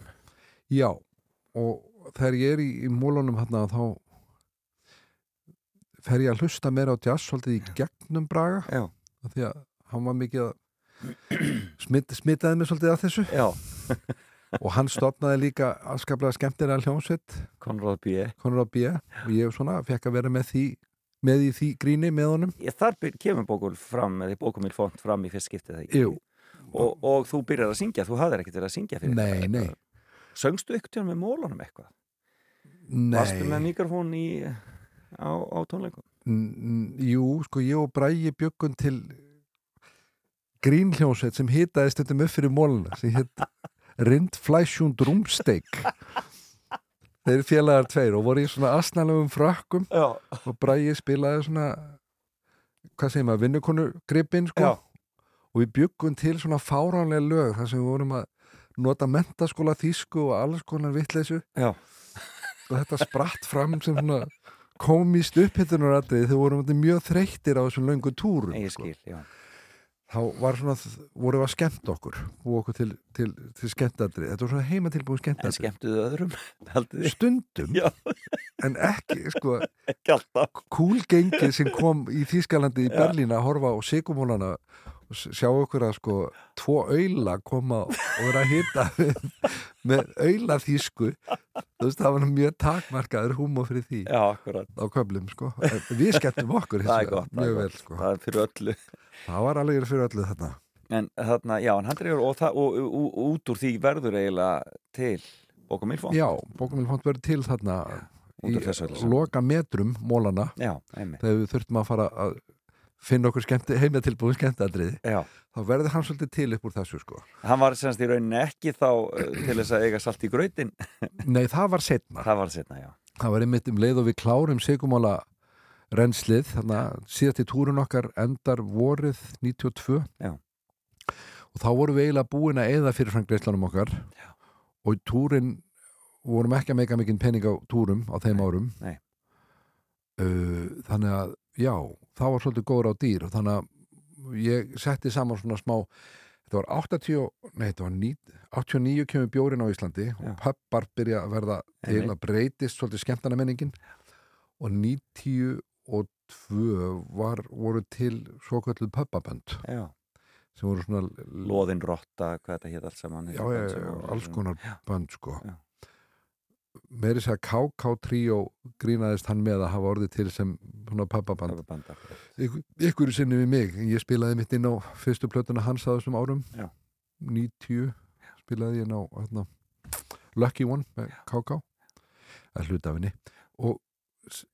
já og þegar ég er í, í mólunum hérna þá fer ég að hlusta meira á jazz svolítið í gegnum Braga Já. því að hann var mikið að smitt, smittaði mig svolítið að þessu Já, [LAUGHS] og hann stopnaði líka afskaplega skemmtilega hljómsveit Konráð B. Konrad B. og ég svona fekk að vera með því með í því gríni með honum Ég, þar kemur bókul fram, eða bókumil font fram í fyrst skiptið. Jú, Og, og þú byrjar að syngja, þú hafðir ekkert verið að syngja fyrir Nei, þetta. nei. Söngstu ykkur með mólunum eitthvað? Varstu með mikrofón í, á, á tónleikum? Jú, sko ég og Bræi bjöggun til grínhljómsveit sem hitaði stundum upp fyrir móluna sem hitt [LAUGHS] Rindflæsjund Rúmsteik Þeir félagar tveir og voru í svona asnalegum frökkum Já. og Bræi spilaði svona hvað segir maður, vinnukonu gripin sko Já. Og við bjöggum til svona fáránlega lög þar sem við vorum að nota mentaskóla þýsku og alls konar vittleysu og þetta spratt fram sem svona komist upphittunaradrið þegar vorum við mjög þreyttir á þessum löngu túrum Ég sko. skil, já. þá var svona, vorum við að skemmta okkur og okkur til, til, til skemmtadrið. Þetta var svona heima tilbúið En skemmtadrið skemmtuðu öðrum, [LAUGHS] stundum, Já, en ekki sko, kúlgengið sem kom í Þýskalandi í. Berlín að horfa á sigumólana sjá okkur að sko tvo auðla koma og vera að hita með auðla þýsku þú veist það var mjög takmarkaður húmó fyrir því. Já, á köflum sko. Við skemmtum okkur Það er gott, það mjög gott. vel sko. Það er fyrir öllu. það var alveg fyrir öllu þarna. En þarna, já, en hann dregur og, það, og, og, út úr því verður eiginlega til bókum ilfón. já, bókumil fónt verið til þarna út í loka metrum mólana Já, þegar við þurftum að fara að finna okkur heimatilbúin skemmtadriði þá verður hann svolítið til upp úr þessu sko Hann var semst í rauninni ekki þá uh, til þess að eiga salt í grautin. [LAUGHS] Nei, það var setna Það var setna, já. það var einmitt um leið og við klárum segumála renslið, þannig að síðast í túrun okkar endar vorið 92 Já. og þá vorum við eiginlega búin að eða fyrir frangreislunum okkar Já. og í túrin vorum ekki að meika mikinn pening á túrum á þeim árum Nei. Uh, þannig að já, það var svolítið góður á dýr og þannig að ég setti saman svona smá þetta var 80, nei þetta var 9, 89 kemur bjórin á Íslandi Já. og pöppar byrja að verða til að breytist svolítið skemmtana menningin og 92 var, voru til svo kalluð pöppabönd Já. sem voru svona Lóðin rotta, hvað þetta hétt allt saman. já, já, alls konar bönd sko Já. Meiri segja KK Trio grínaðist hann með að hafa orðið til sem pappaband. Ykkur, sinni við mig. Ég spilaði mitt inn á fyrstu plötuna hans á þessum árum. Já. 90 spilaði ég inn á hérna, Lucky One með KK að hluta af henni. Og,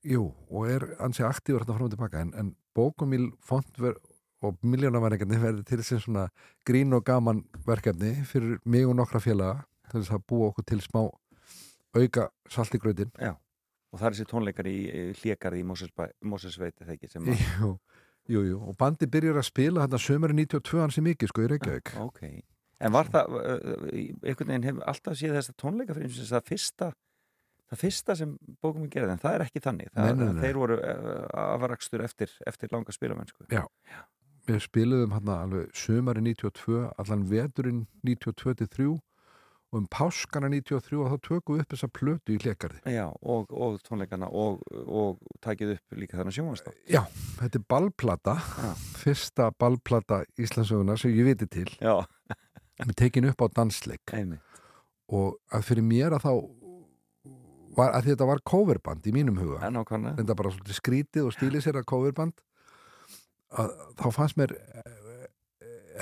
jú, og er ansi aktífur hérna fram og tilbaka en, en bókumíl fontver og miljónaværingarnir verði til sem svona grín og gaman verkefni fyrir mig og nokkra félaga til þess að búa okkur til smá auka saltigrautin Og það er þessi tónleikar í hlékarði í eða ekki, sem að... [LAUGHS] jú, jú, og bandi byrjar að spila hérna sömur 92 hansi mikið sko í Reykjavík Ok. En var það, í- einhvern veginn hefur alltaf séð þessa tónleika fyrir þess að fyrsta, það fyrsta sem bókum við gerði, en það er ekki þannig. Það, Nei, nei, nei. Þeir voru afrakstur eftir, eftir langa spilamennsku. við spiluðum hérna alveg sömari 92 allan veturinn 92-3 og um páskana 93 og þá tökum við upp þessa plötu í hlekarði Já, og, og tónleikana og, og takið upp líka þannig sjónvastátt. Já, þetta er ballplata Já. fyrsta ballplata Íslandsöguna sem ég viti til Já, við tekin upp á dansleik einmitt. og að fyrir mér að þá var, að þetta var coverband í mínum huga En ákvæmlega. þetta bara skrítið og stílið sér að coverband að þá fannst mér eh,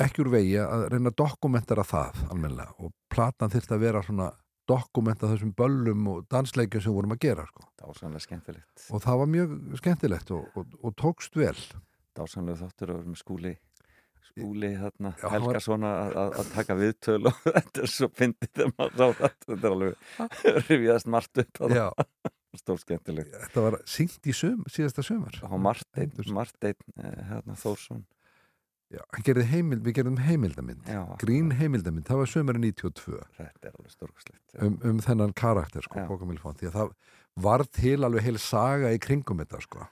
ekki úr vegi að reyna að dokumentara það almennilega og platan þyrfti að vera svona dokumenta þessum böllum og dansleikjum sem vorum að gera sko. Dásanlega skemmtilegt. og það var mjög skemmtilegt og, og, og tókst vel. Dásanlega þáttur að vera með skúli skúli var- Helga svona að, taka viðtöl og [LAUGHS] þetta er svo fyndið þegar maður sá þetta. Þetta er alveg [LAUGHS] rifjaðast margt upp stór skemmtilegt. Þetta var syngt í sum, síðasta Marteinn, Hendur- Marteinn eh, hérna, Þórsson Já, heimild, við gerðum heimildamind Já, grín heimildamind, það var sumari 92 þetta er alveg stórkostlegt um, um þennan karakter sko, Já. Bókamilfón, því að það var til alveg heil saga í kringum þetta sko.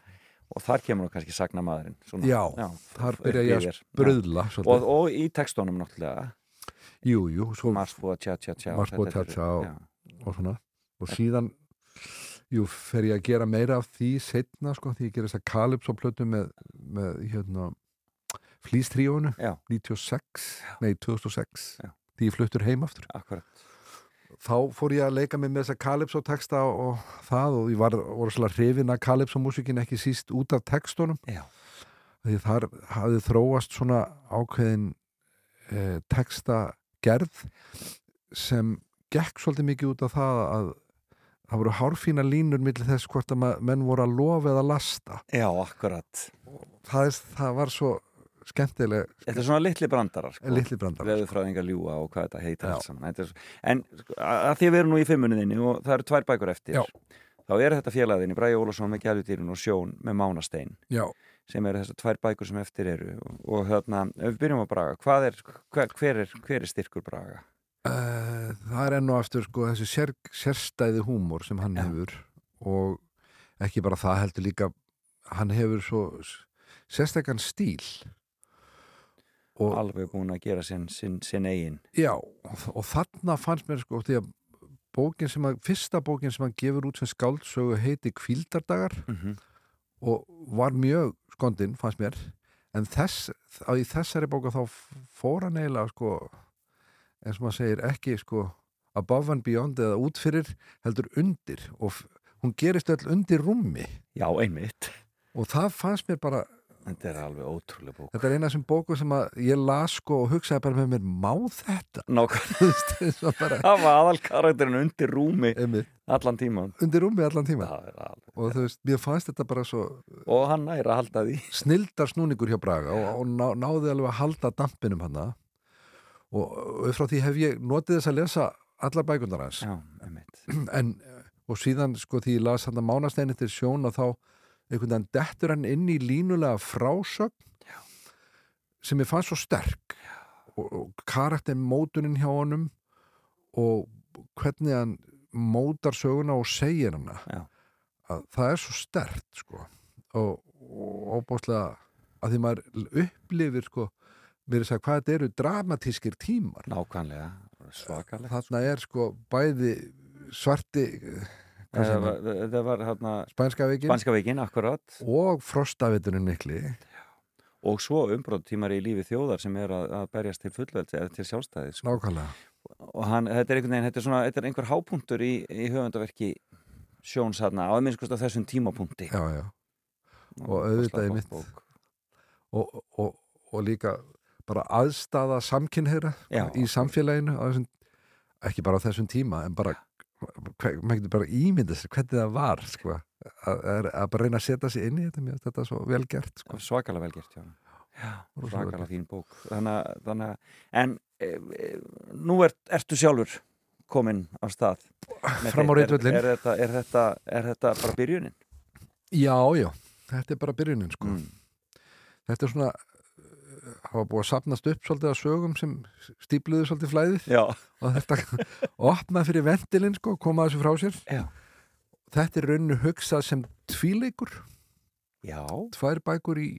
og þar kemur nú kannski sagna maðurinn svona, Já, þar byrja ég að bröðla og, og í textónum náttúrulega. Jú, jú, svo, Mars búa tjá tjá tjá já. og svona. Og síðan jú, fer ég að gera meira af því setna, sko, því ég gera þess að Calypso plötu með, með hérna flýstríónu, Já. 96 nei, 2006 Já. því ég fluttur heim aftur akkurat þá fór ég að leika mig með þessa Calypso texta og, það og ég var orðslega hrifin að Calypso músikin ekki síst út af textunum Já. því þar hafði þróast svona ákveðin e, texta gerð sem gekk svolítið mikið út af það að það voru hárfína línur millir þess hvort að menn voru að lofa eða lasta já, akkurat það, er, það var svo skemmtileg þetta er svona litli brandarar sko. litli brandar veðurfræðingar ljúa og hvað þetta heitir Já. alls saman Þetta er en sko, að að því að við erum nú í fimmunniðinni og það eru tvær bækur eftir Já. þá eru þetta félagðinni, Bræði Ólafsson með Gjælutýrin og Sjón með Mánastein já, sem eru þessar tvær bækur sem eftir eru og, og ef við byrjum á Braga er, hver, hver, er, hver er styrkur Braga? Uh, það er enn og aftur sko þessi sér, sérstæði húmor sem hann Já. hefur og ekki bara það heldur líka hann hefur svo s- sérstækan stíl og alveg búin að gera sinn, sinn, sinn eigin. Já, og, og þarna fannst mér sko því að bókin sem að, fyrsta bókin sem hann gefur út sem skáldsögu heiti Kvíldardagar mm -hmm. og var mjög skondin fannst mér. En þess, á, í þessari bóka þá f- fór hann eiginlega sko eins og maður segir ekki sko above and beyond eða útfyrir heldur undir. Og hún gerist öll undir rúmi. Já, einmitt. Og það fannst mér bara þetta er alveg ótrúlega bók. Þetta er eina sem bóku sem að ég las sko og hugsaði bara með mér má þetta? [LAUGHS] Bara það var aðal karakterin undir rúmi einmitt, allan tíman undir rúmi allan tíma það er alveg og þú veist, mér fannst þetta bara svo og hann næri að halda því. Snildar snúningur hjá Braga og, og ná, náði alveg að halda dampinum hann og, og frá því hef ég notið þess að lesa allar bækundar hans. Já, einmitt. En, og síðan sko því ég las hann að mánasteini til sjón og þá einhvern veginn dettur hann inn í línulega frásögn Já. sem ég fannst svo sterk. Og, og karakter mótunin hjá honum og hvernig hann mótar söguna og segir hana. Já. að það er svo stert sko. Og, óbúslega að því maður upplifir sko mér er að segja hvað þetta eru dramatískir tímar. Nákvæmlega, svakalegt þarna er sko bæði svarti maður, var, hérna spænska veikin Banska veikin, akkurat og frostaviturinn mikli og svo umbróttímar í lífi þjóðar sem er að, að berjast til fullveldi eða til sjálfstæði sko. nákvæmlega og hann, þetta er einhvern veginn, þetta er svona þetta er einhver hápunktur í, í höfundaverki Sjóns hérna, á þessum tímapunkti já, já. og auðvitað Rosalega einmitt. flott bók. Og, og, og líka bara aðstaða samkynheyra Já. í samfélaginu á þessum, ekki bara á þessum tíma en bara maður getur bara ímyndið sér hvernig það var sko, að, bara reyna að setja sig inn í þetta finnst þetta er svo vel gert sko. svakalega velgert já. Já, svakalega fín bók þannig, þannig, en e, e, nú er, ertu sjálfur komin á stað fram á þitt- er, er, er, þetta, er þetta bara byrjunin? já, já, þetta er bara byrjunin sko. Mm. þetta er svona hafa búið að sapnast upp svolítið að sögum sem stípluðu svolítið flæðið. Já, og þetta [LAUGHS] opna fyrir ventilinn sko, koma þessu frá sér. Já, þetta er rauninu hugsað sem tvíleikur. Tvær bækur í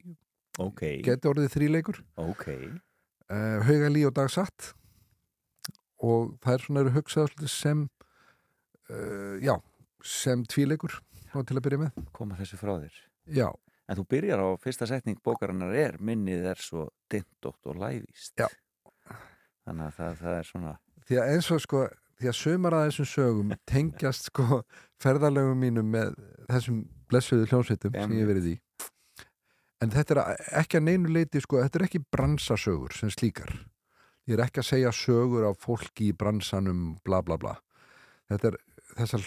ok. geti orðið þríleikur. Ok, uh, Haugalí og Dagsatt og það er svona hugsað sem uh, já, sem tvíleikur. Til að byrja með. Koma þessu frá þér. Já, En þú byrjar á fyrsta setning bókarinnar er minnið er svo dimmt og lævíst. Já. Þannig að það, það er svona, því að eins og sko því að sömur að þessum sögum tengjast sko ferðalögum mínum með þessum blessuðu hljómsveitum sem Em. ég verið í en þetta er ekki að neinu leiti sko, þetta er ekki bransasögur sem slíkar ég er ekki að segja sögur af fólki í bransanum bla bla bla þetta er þessar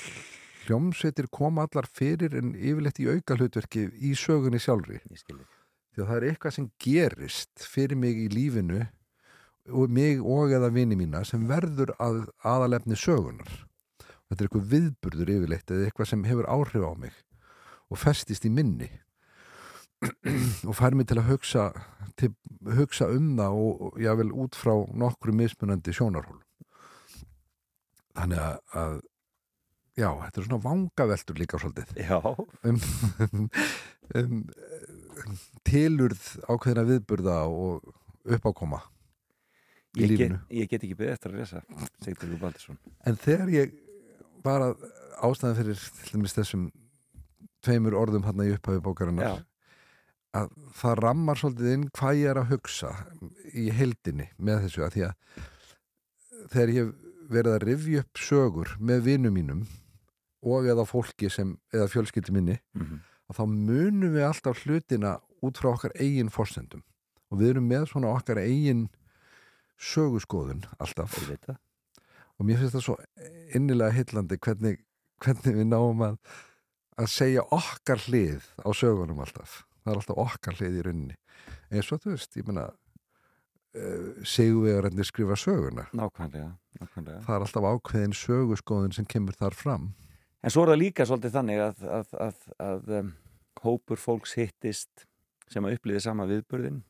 hljómsveitir koma allar fyrir en yfirleitt í auka hlutverki í sögunni sjálfri. Ég því að það er eitthvað sem gerist fyrir mig í lífinu og mig og eða vini mína sem verður að aðalefni sögunar þetta er eitthvað viðburður yfirleitt eða eitthvað sem hefur áhrif á mig og festist í minni. Og fær mig til að hugsa, til, hugsa um það og, og jável út frá nokkru mismunandi sjónarhól þannig að, að já, þetta er svona vangaveltur líka svolítið. Já, um, um, um tilurð ákveðina viðburða og uppákoma í ég get, lífinu. ég get ekki beðið eftir að lesa Sigtryggur Baldursson. En þegar ég var að ástæðan fyrir til dæmis þessum tveimur orðum hann í upphafi bókarinnar að það rammar svolítið inn hvað ég er að hugsa í heldinni með þessu að því að þegar ég hef verið að rifja upp sögur með vinum mínum og eða fólki sem, eða fjölskyldi minni mhm, að þá munum við alltaf hlutina út frá okkar eigin forsendum. Og við erum með svona okkar eigin söguskoðun alltaf. Og mér finnst það svo innilega heillandi hvernig, hvernig við náum að, að segja okkar hlið á sögunum alltaf. Það er alltaf okkar hlið í rauninni. Eins og þú veist, ég meina uh, sigurvegarendir skrifa söguna. Nákvæmlega, nákvæmlega. Það er alltaf ákveðin söguskoðun sem kemur þar fram En svo er það líka svolítið þannig að, að, að, að um, hópur fólks hittist sem að upplýði sama viðburðin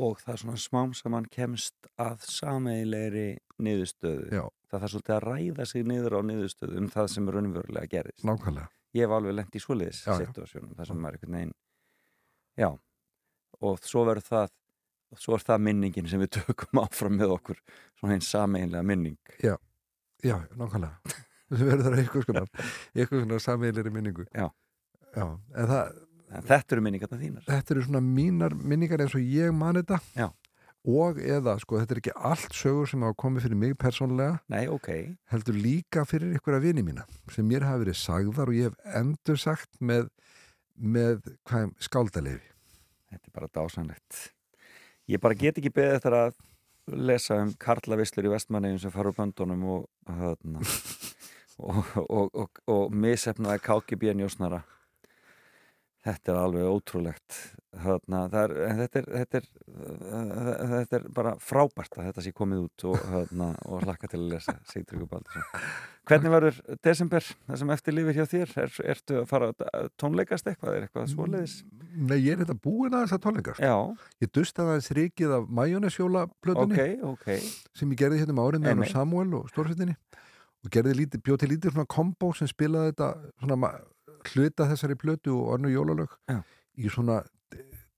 og það er svona smám saman kemst að sameigilegri niðurstöðu. Já. Það þarf svolítið að ræða sig niður á niðurstöðu um það sem raunverulega gerist. nákvæmlega, Ég hef alveg lent í Já, já. situasjónum, það sem er einhvern veginn já, og svo verður það svo er það minningin sem við tökum [LAUGHS] áfram með okkur, svona einn sameiginlega minning. já, nákvæmlega það [LAUGHS] verður eitthvað skonar eitthvað svona sameigilegri minningu Já. Já, en það, En þetta eru minningarna þínar. þetta eru svona mínar minningar eins og ég man þetta Já. og eða, sko, þetta er ekki allt sögur sem hafa komið fyrir mig persónlega Nei, ok, heldur líka fyrir ykkur vini mína sem mér hafa verið sagðar og ég hef endur sagt með, með hvað, skáldalefi þetta er bara dásanlegt. Ég bara get ekki beðið eftir að lesa um karlavislur í vestmannegjum sem fara úr böndunum og, þarna, [LAUGHS] og, og, og, og misefnaði KGB njósnara. Þetta er alveg ótrúlegt. Þarna, er, þetta, er, þetta, er, þetta er bara frábært að þetta sé komið út og, hlakka til að lesa Sigtryggur Baldursson. Hvernig verður desember, það sem eftir lifir hjá þér? Er, ertu að fara að tónleikast eitthvað? Er eitthvað svoleiðis? Nei, ég er þetta búin að þessa tónleikar Já, Ég dusta það aðeins ríkið af majónesjóla plötunni ok, ok. sem ég gerði hérna um árið með. Samuel og Stórsettinni og gerði lítið, bjóð til lítið svona kombo sem spilaði þetta svona hluta þessari plötu og önnu jólalög Já. í svona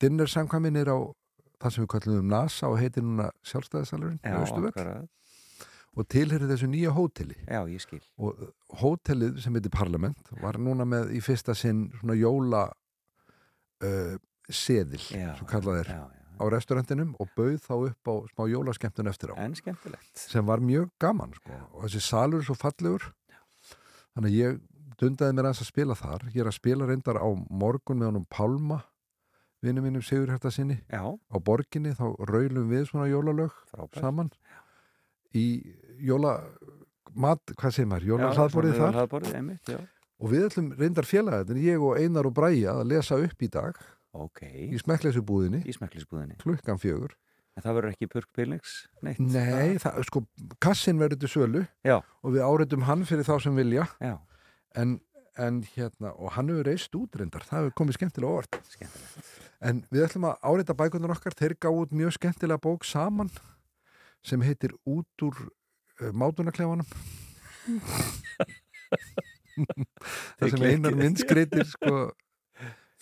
dinnersamkvæminir á það sem við kallum um NASA og heitir núna sjálfstæðisalurinn Já, Austurvöll akkurat. og tilherir þessu nýja hóteli Já, ég skil. og uh, hótelið sem heitir Parlament var núna með í fyrsta sinn svona jóla uh, seðil, Já, svo kallað Já, já. Á restaurantinum og bauð þá upp á smá jólaskemmtun eftir á. En skemmtilegt. sem var mjög gaman sko. og þessi salur er svo fallegur. Þannig að ég dundaði mér að spila þar. Ég er að spila reyndar á morgun með honum Pálma vinnu mínum Sigur Herta sinni Já, á borginni þá raulum við svona jólalög frábært. saman. Í jóla mat, hvað segir maður, jóla Já, hlaðborðið svona þar. Hlaðborðið, einmitt, já. og við ætlum reyndar félagatinn, ég og Einar og Bræja að lesa upp í dag Ok, í smekklisbúðinni. klukkan fjögur. En það verður ekki Purk Pilnings neitt? Nei, það, sko, kassin verður til sölu Já, og við áreitum hann fyrir þá sem vilja. Já, en, en hérna, og hann hefur reist út reyndar, það hefur komið skemmtilega orð skemmtilegt. en við ætlum að áreita bækunar okkar. Þeir gá út mjög skemmtilega bók saman sem heitir Út úr uh, mátunarklefanum. [LAUGHS] Það sem einar myndskreitir sko,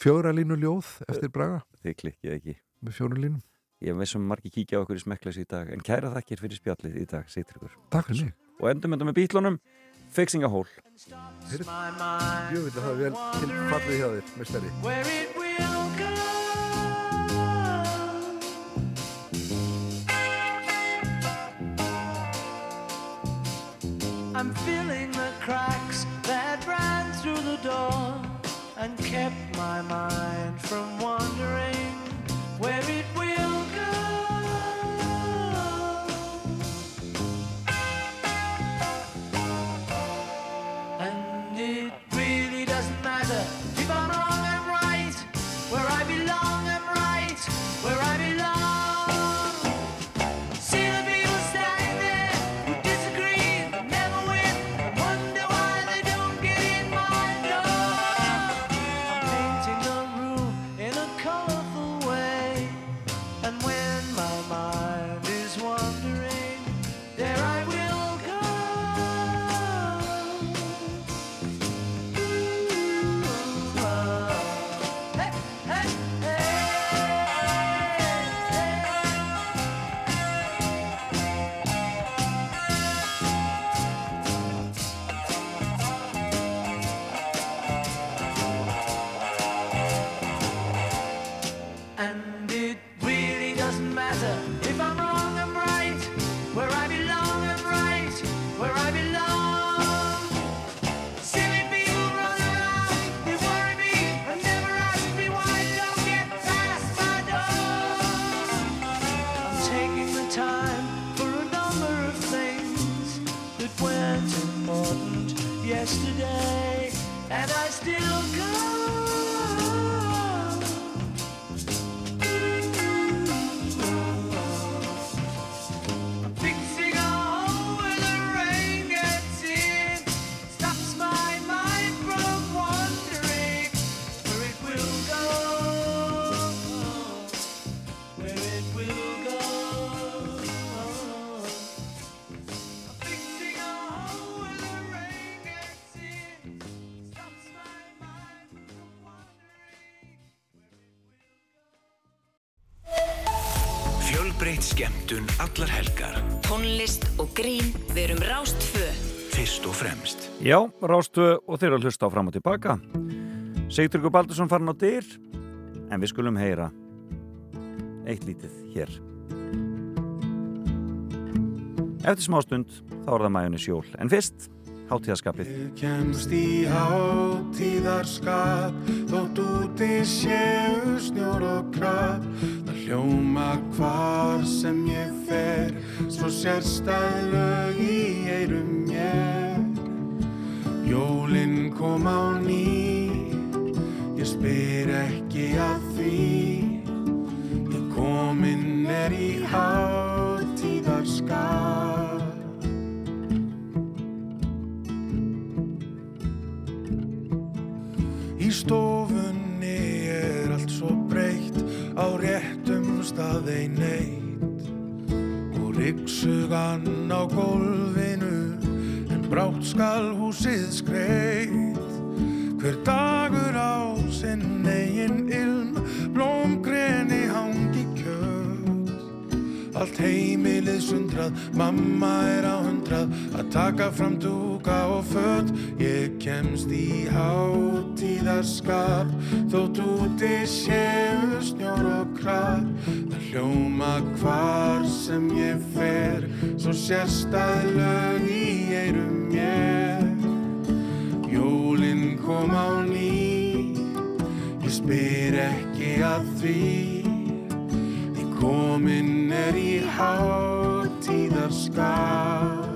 fjóra línu ljóð eftir Braga Þið klikkið ekki. með fjóru línum Ég veist sem margir kíkja á okkur í smekklis í dag, en kæra þakkir fyrir spjallið í dag, Sigtryggur. Takk fyrir mig Og endum þetta með bítlunum, Fixing a Hole. Jú, veit það er vel til fallið hjá þér, mestari where it will go. I'm filling the cracks mind from wandering Já, Rástu og þeir að hlusta á fram og tilbaka. Sigtryggur Baldursson farin á dyr, en við skulum heyra eitt lítið hér. Eftir smástund þá er það mæjunni sjól, en fyrst hátíðaskapið. Ég kemst í hátíðarskap Þótt úti séu snjór og krab Það hljóma hvar sem ég fer Svo sérstæð lög í eirum mér Jólin kom á ný. Ég spyr ekki að því. Ég komin er í hátíðarskap. Í stofunni er allt svo breytt. Á réttum stað ein eitt og ryggsugan á en brátt skal húsið skreitt hver dagur á sinn eigin ilm blómgreni hangi kjöt Allt heimilið sundrað, mamma er á hundrað að taka fram dúka og föt. Ég kemst í hátíðarskap, þótt úti séu snjór og krab. Það hljóma hvar sem ég fer, svo sérstæð lög í eirum Jólin kom á ný, ég spyr ekki að því. Því komin er í hátíðarskap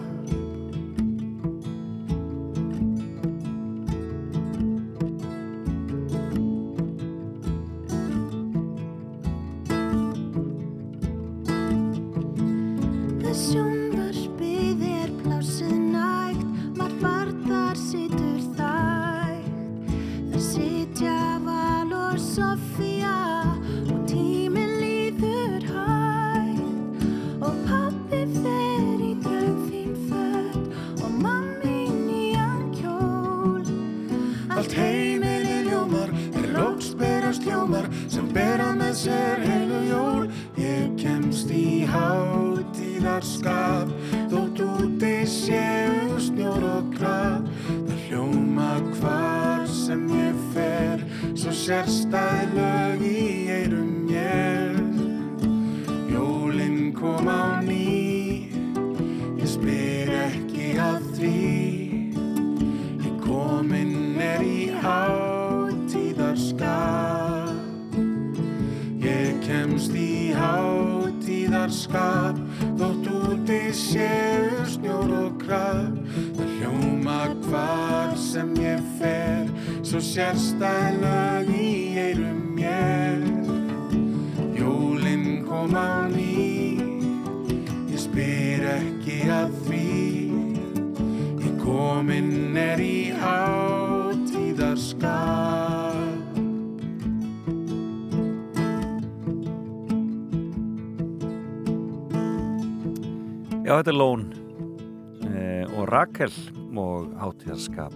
Rakel og hátíðarskap.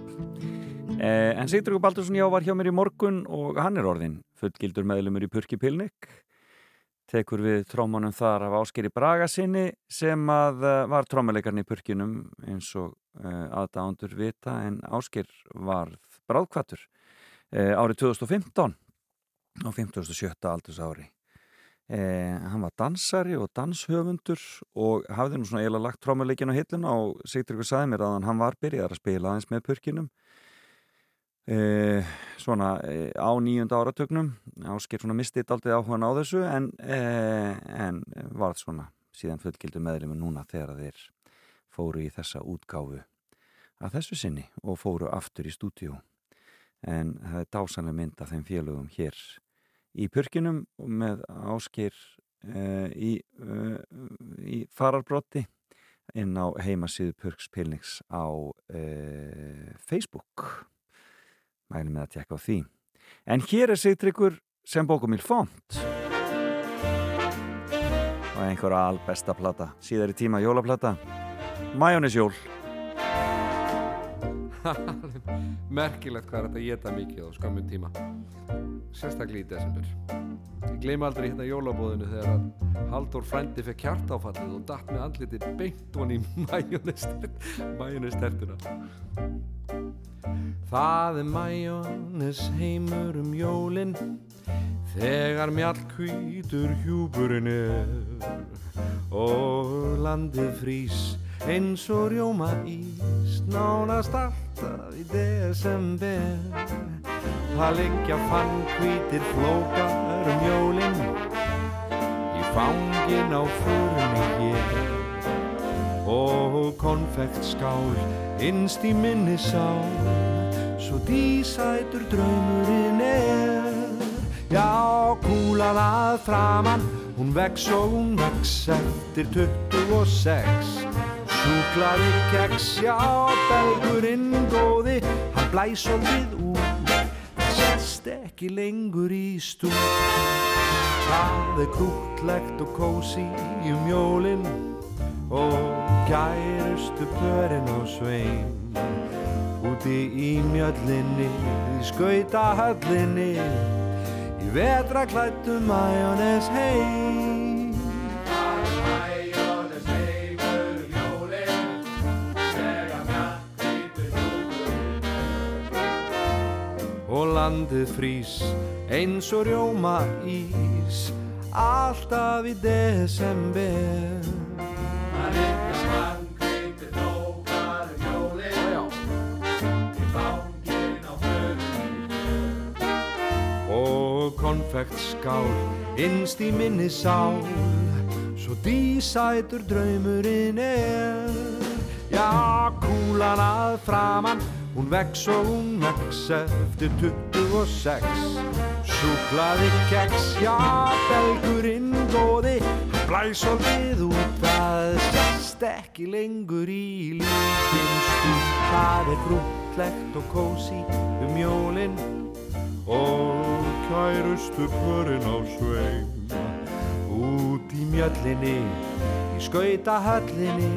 Eh, en Sigtryggur Baldursson já var hjá mér í morgun og hann er orðin fullgildur meðlumur í Purki Pilnik. Tekur við trómanum þar af Áskeri Braga sinni sem að eh, var trómalegarni í Purkinum eins og eh, aðdándur vita en Ásker varð bráðkvatur eh, árið 2015 á 57. aldurs ári. Eh, hann var dansari og danshöfundur og hafði nú svona eiginlega lagt trómuleikin á hilluna og Sigtryggur sagði mér að hann var byrjað að spila aðeins með purkinum. Eh, svona eh, á nýjunda áratögnum ásker svona mistið aldrei áhugan á þessu en, eh, en varð svona síðan fullgildu meðlum núna þegar þeir fóru í þessa útgáfu að þessu sinni og fóru aftur í stúdíu en það er dásanlega mynd af þeim félögum hér í purkinum með áskir uh, í, uh, í fararbrotti inn á heimasíðu Purks Pilnings á uh, Facebook. Mælum með að tekka á því. En hér er Sigtryggur sem bókumil font. Og einhverja albesta plata síðar í tíma jólaplata Majónisjól [LAUGHS] merkilegt hvað er þetta að geta mikið á skamum tíma. Sérstaklega í desember. Ég gleyma aldrei hérna jólabóðinu þegar Haldur frændi fekk hjartáfallið og datt með andliti beint hon í majónestertuna Það er majónes heimur um jólin Þegar mjallkvítur hjúburinn er og landið frýs eins og rjóma ís nánast alltaf í desember. Það liggja fann hvítir flókar um jólinn í fangin á förunni hér. Og konfektskál innst í minni sá svo dísætur draumurinn er. Já, kúlan að framann hún vex og hún vex eftir 26 Súklaði keks, já, belgurinn góði. Hann blæs og við út það sest ekki lengur í stúd Það er krútlegt og kósi um jólinn og gærustu pörinn á svein. Úti í mjöllinni í skautahöllinni í vetraklættu majónes heim og landið frýs eins og rjóma ís alltaf í desember. Það er ekki svannkveitir nógar um jólinn í fangin á förunni og konfektskál innst í minni sál svo dísætur draumurinn er. Já, kúlan að framann hún vex og hún vex eftir 26 súklaði keks já, belgurinn góði. Blæs og við út það sest ekki lengur í lítinn stúd það er frútlegt og kósi um jólinn og kærustu pörinn á sveim út í mjöllinni í skautahöllinni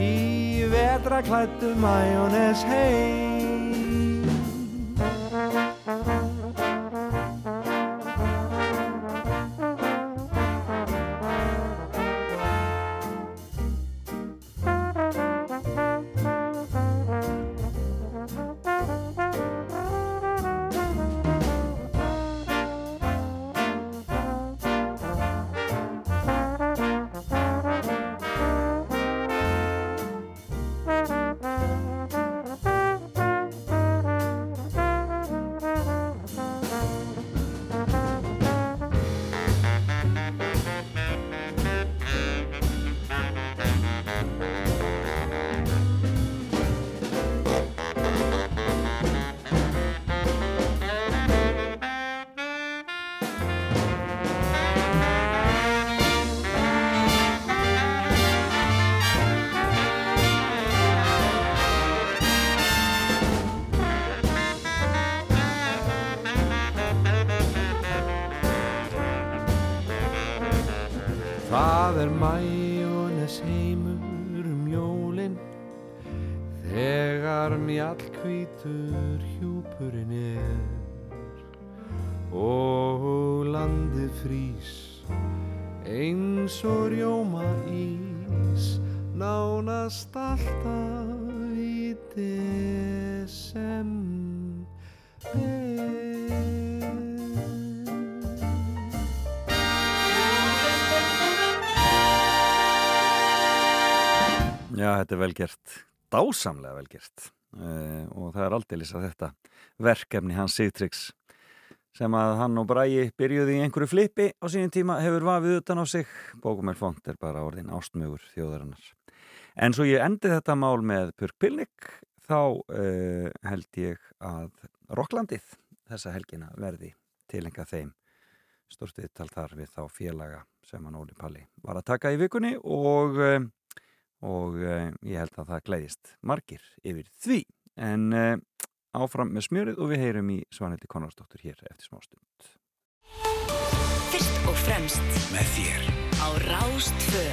í vetraklættu majónes heim þetta er velgert, dásamlega velgert uh, og það er aldeilis að þetta verkefni hans Sigtryggs sem að hann og Bræi byrjuði í einhverju flipi á sínum tíma hefur vafið utan á sig Bókumel Font er bara orðin ástmögur þjóðarinnar. En svo ég endi þetta mál með Purk Pilnik þá uh, held ég að Rokklandið þessa helgina verði tilenga þeim stort viðtal þar við þá félaga sem hann Óli Palli var að taka í vikunni og uh, og uh, ég held að það gleiðist margir yfir því. En uh, áfram með smjörið og við heyrum í Svanhildi Konradsdóttur hér eftir smá stund. Fyrst og fremst Með þér. á Rástfö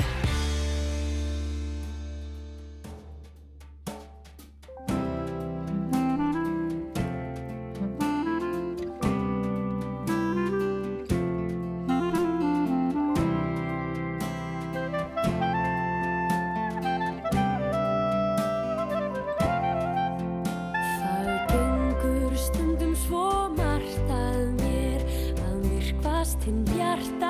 nóttin bjarta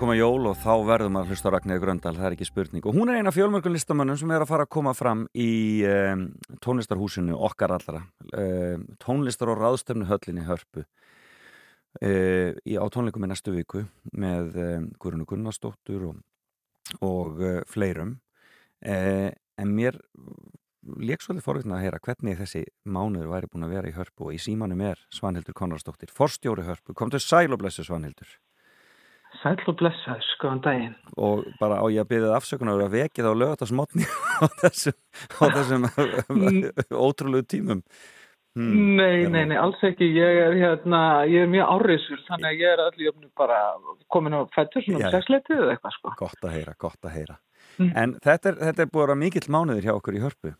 að koma jól og þá verðum að hlusta Ragnæði Gröndal, það er ekki spurning. Og hún er eina fjölmörgum listamönnum sem er að fara að koma fram í um, tónlistarhúsinu okkar allra. Um, tónlistar og ráðstöfnu höllinni hörpu uh, í, á tónleikum í næstu viku með um, Guðrunu Gunnarsdóttur og, og uh, fleirum. Uh, en mér lék svolítið forvitna að heyra hvernig þessi mánuður væri búin að vera í hörpu og í símanum er Svanhildur Konradsdóttir, forstjóri hörpu. Komdu sæl og blessu Svanhildur. Sæll og blessaður, skoðan daginn. og bara á ég að byrja afsökunar að vekja það á lögatarsmotni [LAUGHS] á þessum, á þessum ótrúlegu tímum Hmm, nei, nei, nei, alls ekki. Ég er, hérna, ég er mjög áriðsfull, þannig að ég er allir bara komin á fættur svona um sexleitið eða eitthvað, sko. Gott að heyra, gott að heyra Mm. En þetta er, þetta er búið að vera mikill mánuður hjá okkur í hörpu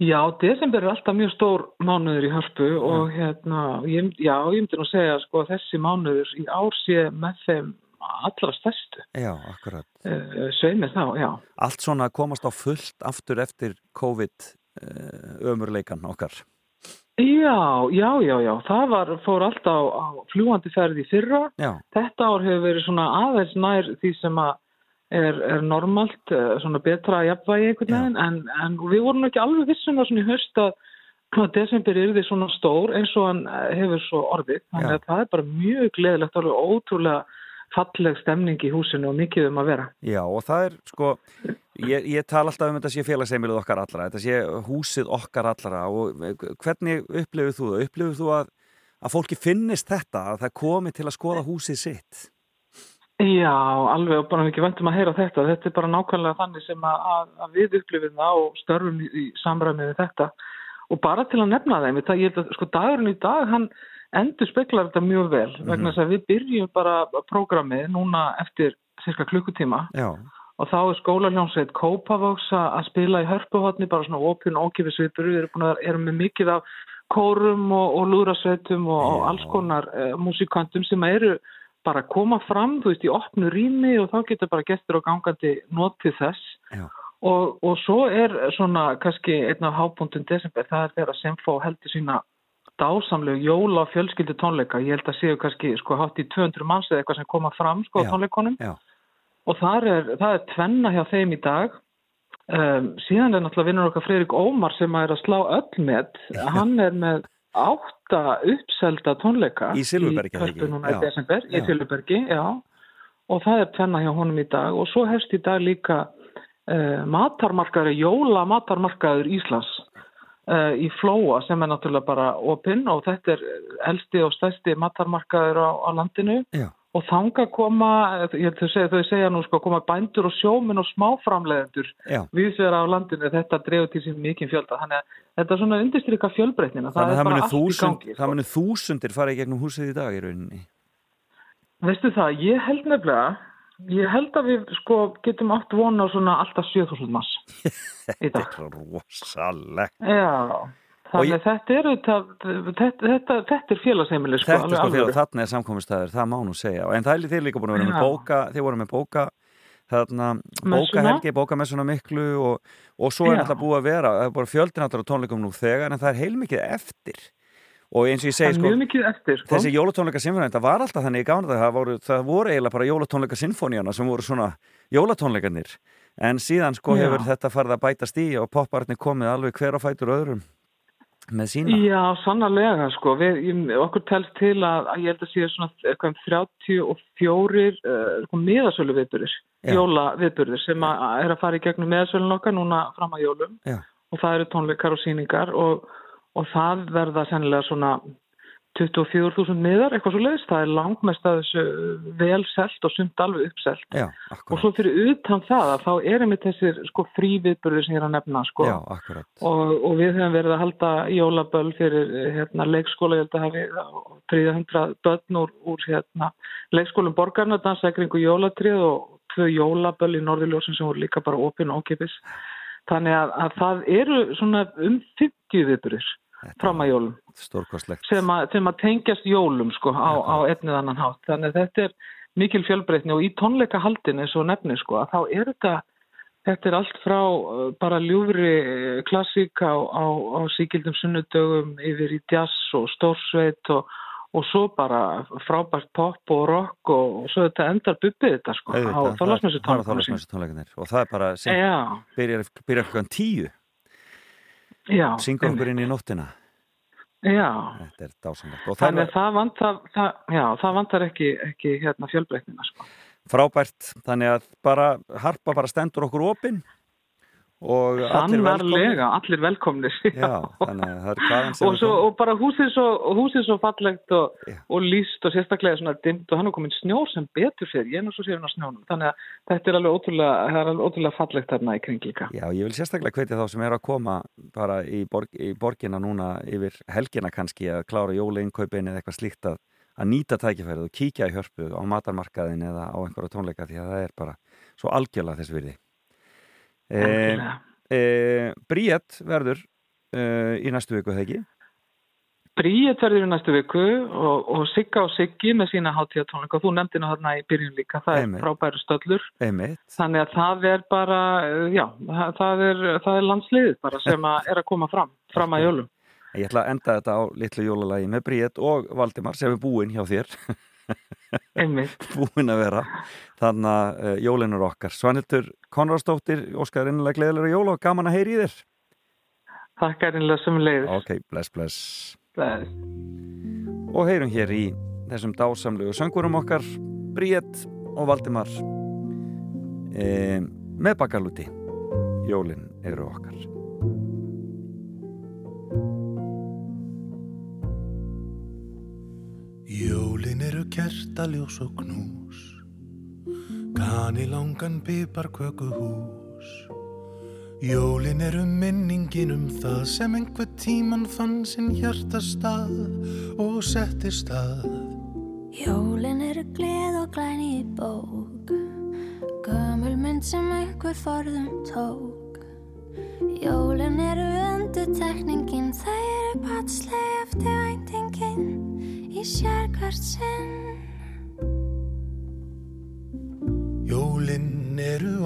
Já, desember er alltaf mjög stór mánuður í hörpu og hérna, ég, já, ég myndi nú segja sko að þessi mánuður í ár sé með þeim allra stærstu. Já, akkurat Uh, Sveimið þá, já. Allt svona að komast á fullt aftur eftir COVID uh, ömurleikan okkar Já, já, já, já, það var, fór alltaf á, á fljúandi ferð í fyrra. Já, Þetta ár hefur verið svona aðeins nær því sem að er, er normalt, eh, svona betra jafnvægi einhvern veginn, en, en við vorum ekki alveg vissum það svona í höst að að desember er því svona stór eins og hann eh, hefur svo orðið. Þannig að það er bara mjög gleðilegt, alveg ótrúlega falleg stemning í húsinu og mikið um að vera. já og það er sko ég, ég tala alltaf um þetta sé félagsheimilið okkar allra þetta sé húsið okkar allra og hvernig upplifir þú það? Upplifir þú að, að fólki finnist þetta að það komi til að skoða húsið sitt? Já, alveg og bara mikið vendum að heyra þetta. Þetta er bara nákvæmlega þannig sem að, að, við upplifum það og störfum í, í samræmi við þetta. Og bara til að nefna þeim, það, ég, held að, sko dagurinn í dag, hann endur speklar þetta mjög vel vegna þess að við byrjum bara prógramið núna eftir cirka klukkutíma. Já, og þá er skólaljónsveit Kópavóks að spila í hörpuhotni bara svona opin og ókifisvipur við erum, að, erum með mikið af kórum og, og lúðrasveitum og, og alls konar uh, músikantum sem eru bara koma fram, þú veist, í opnu rými og þá getur bara gestur og gangandi notið þess og, og svo er svona kannski einn af hábúndun desember, það er þegar Semfó heldur sína dásamlegu jóla fjölskyldu tónleika. Ég held að séu kannski sko hátt í 200 manns eða eitthvað sem koma fram sko á tónleikonum já. og er, það er tvenna hjá þeim í dag. Um, síðan er náttúrulega vinnur okkar Freirik Ómar sem er að slá öll með. Hann er með átta uppselda tónleika Í núna í Já. desember, í Já. Silfurbergi, já. Og það er tvenna hjá honum í dag og svo hefst í dag líka uh, matarmarkaður, jóla matarmarkaður Íslands uh, í Flóa sem er náttúrulega bara opinn og þetta er elsti og stærsti matarmarkaður á, á landinu Já. Og þanga koma, ég að segja, þau segja nú sko, koma bændur og sjóminn og smáframlegendur Já. viðsvegar á landinu, þetta dreifur til sín mikið fjölda, þannig að þetta er svona undirstrykka fjölbreytnina, Þannig að það bara munu allt í gangi, sko. það munu þúsundir fara í gegnum húsið í dag í rauninni. Veistu það, ég held nefnilega, ég held að við sko getum átt vona á svona alltaf 7000 mass. Þetta er rosalegt. Já, þannig ég- þetta er, þetta, þetta, þetta, þetta er félagsheimili sko, Þetta er sko fyrir þarna er samkomistæður, það má nú segja. En það er líka búin að vera með bóka, þið voru með bóka, þarna, bókahelgi, bókamessuna miklu og, og svo er alltaf búið að vera, það er bara fjöldin áttur á tónleikum nú þegar, en það er heilmikið eftir. Og eins og ég segi sko, eftir, sko. þessi jólatónleika sinfóníana, það var alltaf þannig í gána það voru, það voru eiginlega bara jólatónleika sinfóníana sem voru svona jólatónleikanir. En síðan sko Já. hefur þetta farið að bætast í og popparnir komið alveg hver á fætur öðrum með sína. Já, sannarlega, sko. Við, okkur telst til að, að ég held að sé svona eitthvað um 34 uh, sko, miðasölu viðbyrðir, Já. jóla viðbyrðir sem að, að er að fara í gegnum miðasölun okkar núna fram að jólum Já. og það eru tónleikar og síningar og, og það verða sennilega svona 24.000 miðar, eitthvað svo leiðist. Það er langmest að þessu vel selt og sumt alveg uppselt. Já, Og svo fyrir utan það að þá er einmitt þessir sko fríviðbyrðir sem ég er að nefna, sko. Já, og, og við höfum verið að halda jólaböll fyrir hérna, leikskóla, ég held að hafi 300 börn úr, úr hérna, leikskólum borgarna, dansa kringu jólatrið og tvö jólaböll í Norðurljósin sem voru líka bara opinn og ókipis. Þannig að, að það eru svona um 50 viðbyrðir fram að jólum sem að, sem að tengjast jólum sko á, á einn eða annan hátt. Þannig að þetta er mikil fjölbreytni og í tónleikahaldin eins og nefni sko þá er þetta Þetta er allt frá uh, bara ljúfri uh, klassík á, á, á síkildum sunnudögum yfir í jazz og stórsveit og, og svo bara frábært pop og rock og, og svo þetta endar bubbið þetta sko á þálasmessu tónleikunum. tónleikunir og það er bara byrjar, byrjar klukkan tíu. Syngur okkur inn í nóttina. Já, er þannig að það vantar, það, já, það vantar ekki, ekki hérna fjölbreytnina sko. frábært. Þannig að bara harpa bara stendur okkur opinn og allir velkomnir allir velkomnir. [LAUGHS] já, og, svo, og bara húsið svo, húsið svo fallegt og, og líst og sérstaklega svona dimmt og hann er komin snjór sem betur fyrir, ég er nú svo sér hann á snjónum þannig að þetta er alveg ótrúlega, er alveg ótrúlega fallegt þarna í kring líka. Já, ég vil sérstaklega hvetja þá sem er að koma bara í, borg, í borgina núna yfir helgina kannski að klára jólainkaupin eða eitthvað slíkt að, að nýta tækifærið og kíkja í hörpu á matarmarkaðin eða á einhverja tónleika því að það er bara svo algjörlega þess virði. E, e, Bríett verður e, í næstu viku, þegar ekki? Bríet verður í næstu viku og, og Sigga og Siggi með sína hátíðatónleika og þú nefndi nú þarna í byrjun líka, það Einmitt. er frábæru stöllur Einmitt. þannig að það er bara, eh, já, það- það er, það er landsliðið bara sem að er að koma fram, fram að jólum. Ég ætla að enda þetta á litlu jólalagi með Bríett og Valdimar sem er búinn hjá þér [LAUGHS] [LAUGHS] Búinn að vera. Þannig að uh, jólinur okkar. Svanhildur Konradsdóttir, Óskar innilega gleðilega jól og gaman að heyri í þér. Takk er einlega sem leiðis. Ok, bless, bless. Bless. og heyrum hér í þessum dásamlegu söngurum okkar Bríett og Valdimar. E, með bakalúti. Jólin eru okkar kertaljós og knús Kani langan pipar kökuhús Jólin eru minningin um það sem einhver tíman fann sinn hjartastað og setti stað. Jólin eru gleð og glæni í bók. Gömul mynd sem einhver forðum tók. Jólin eru undutekningin Það eru patsleg eftir væntingin Í sérkvært sinn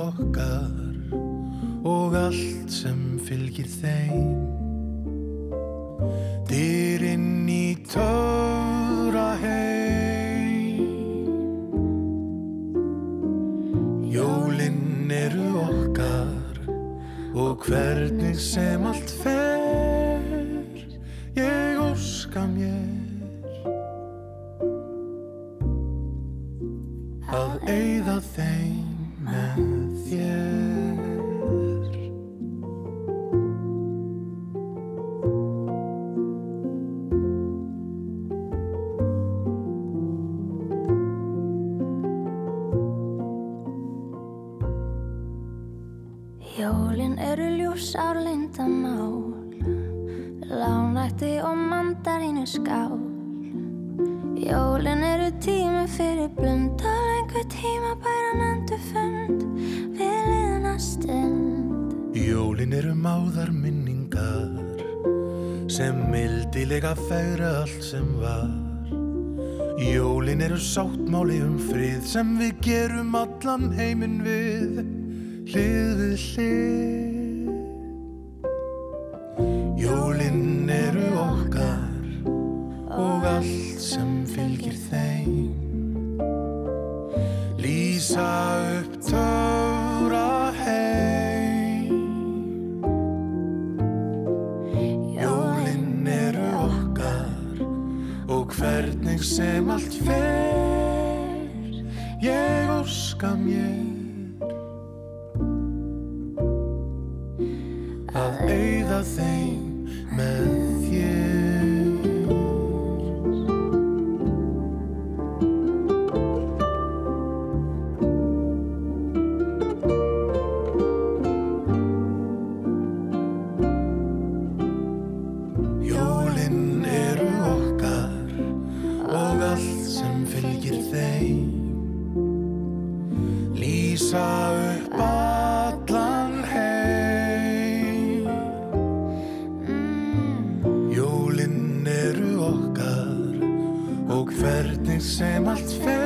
okkar og allt sem fylgir þeim. Dyrinn í törra heim. Jólinn eru okkar og hvernig sem sáttmáli um frið sem við gerum allan heiminn við. Ísa upp allan heim. Jólinn eru okkar og hvernig sem allt fer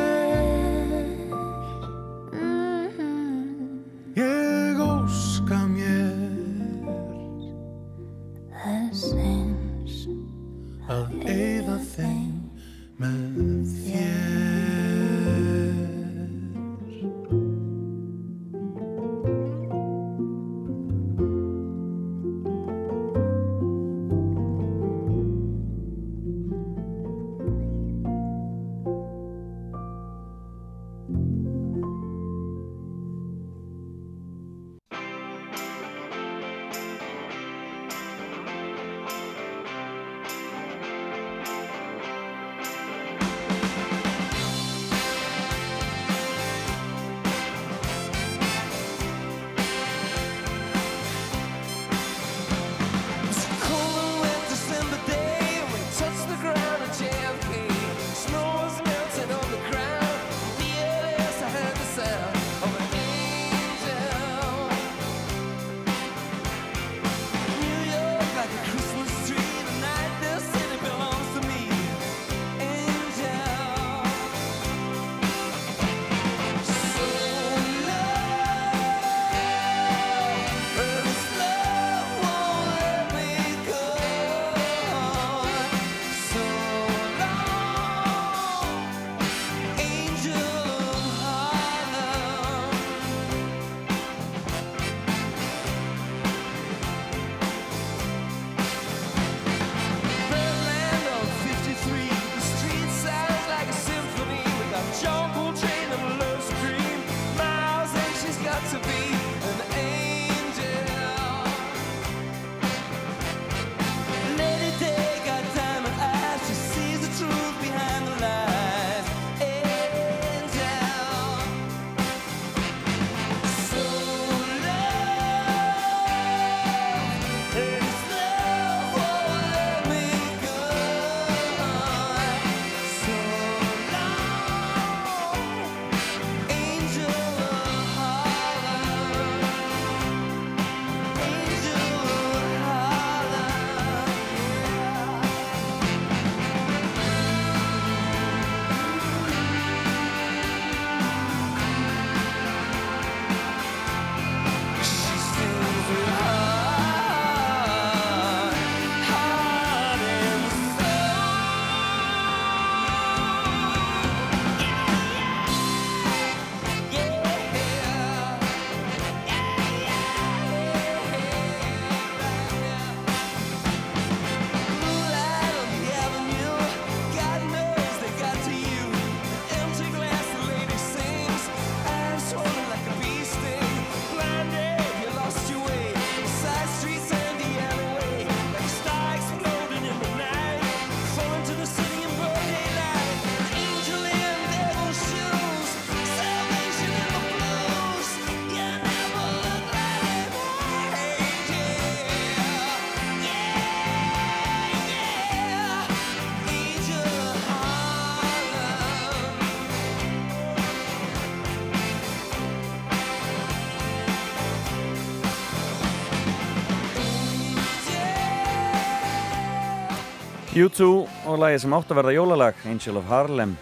U2 og lagi sem átt að verða jólalag Angel of Harlem.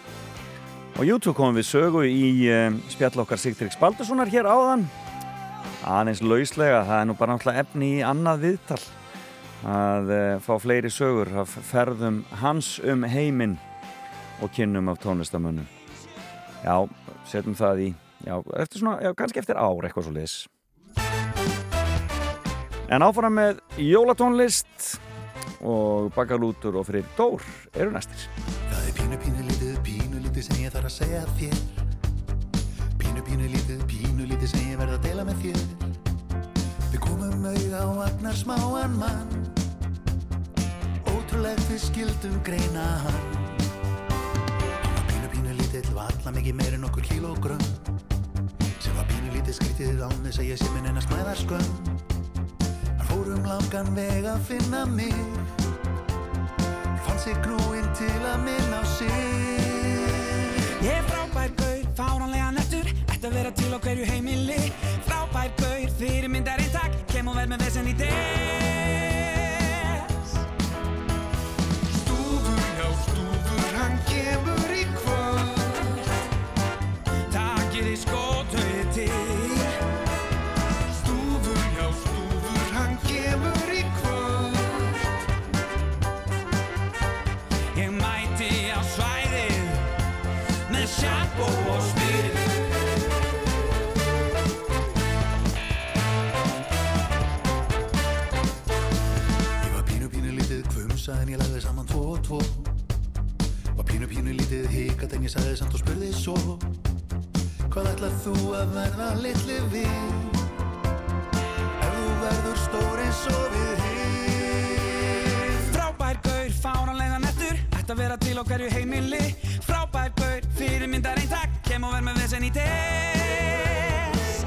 Og U2 komum við sögu í um, spjall okkar Sigtriks Baldurssonar hér áðan. Aðeins lauslega það er nú bara náttúrulega efni í annað viðtal. Að uh, fá fleiri sögur af ferðum hans um heiminn og kynnum af tónlistamönnum já, setjum það í já, eftir svona, já, kannski eftir ár eitthvað svo liðs en áfram með jólatónlist og Bakalútur og Freyr Dór eru næstir. Það er pínu pínu lítið, pínu lítið sem ég þarf að segja þér. Pínu pínu lítið, pínu lítið sem ég verð að dela með þér. Við komum auð á agnar smáan mann. Ótrúlegt við skildum greina hann. Pínu pínu lítill, var alla mikið meir en okkur kílógrömm Sem var pínu lítið skrítið án þess að ég sé minn en að smæða skömm Hann fór um langan veg að finna mig. Fann sig grúinn til að minna á sig. Ég er frábær gaur, fáránlega nettur Ætti að vera til á hverju heimili. Frábær gaur, fyrirmyndar eintak. Kem og verð með vesen í des kvumsa en ég lagði saman tvo og tvo. Var pínu pínu lítið hikat en ég sagði samt og spurði svo. Hvað ætlað þú að verða litli við? Ef þú verður stór eins og við hinn Frábær gaur, fáránlega nettur Ætti að vera til á hverju heimili. Frábær gaur, fyrirmyndar eintak. Kem og verð með vesen í des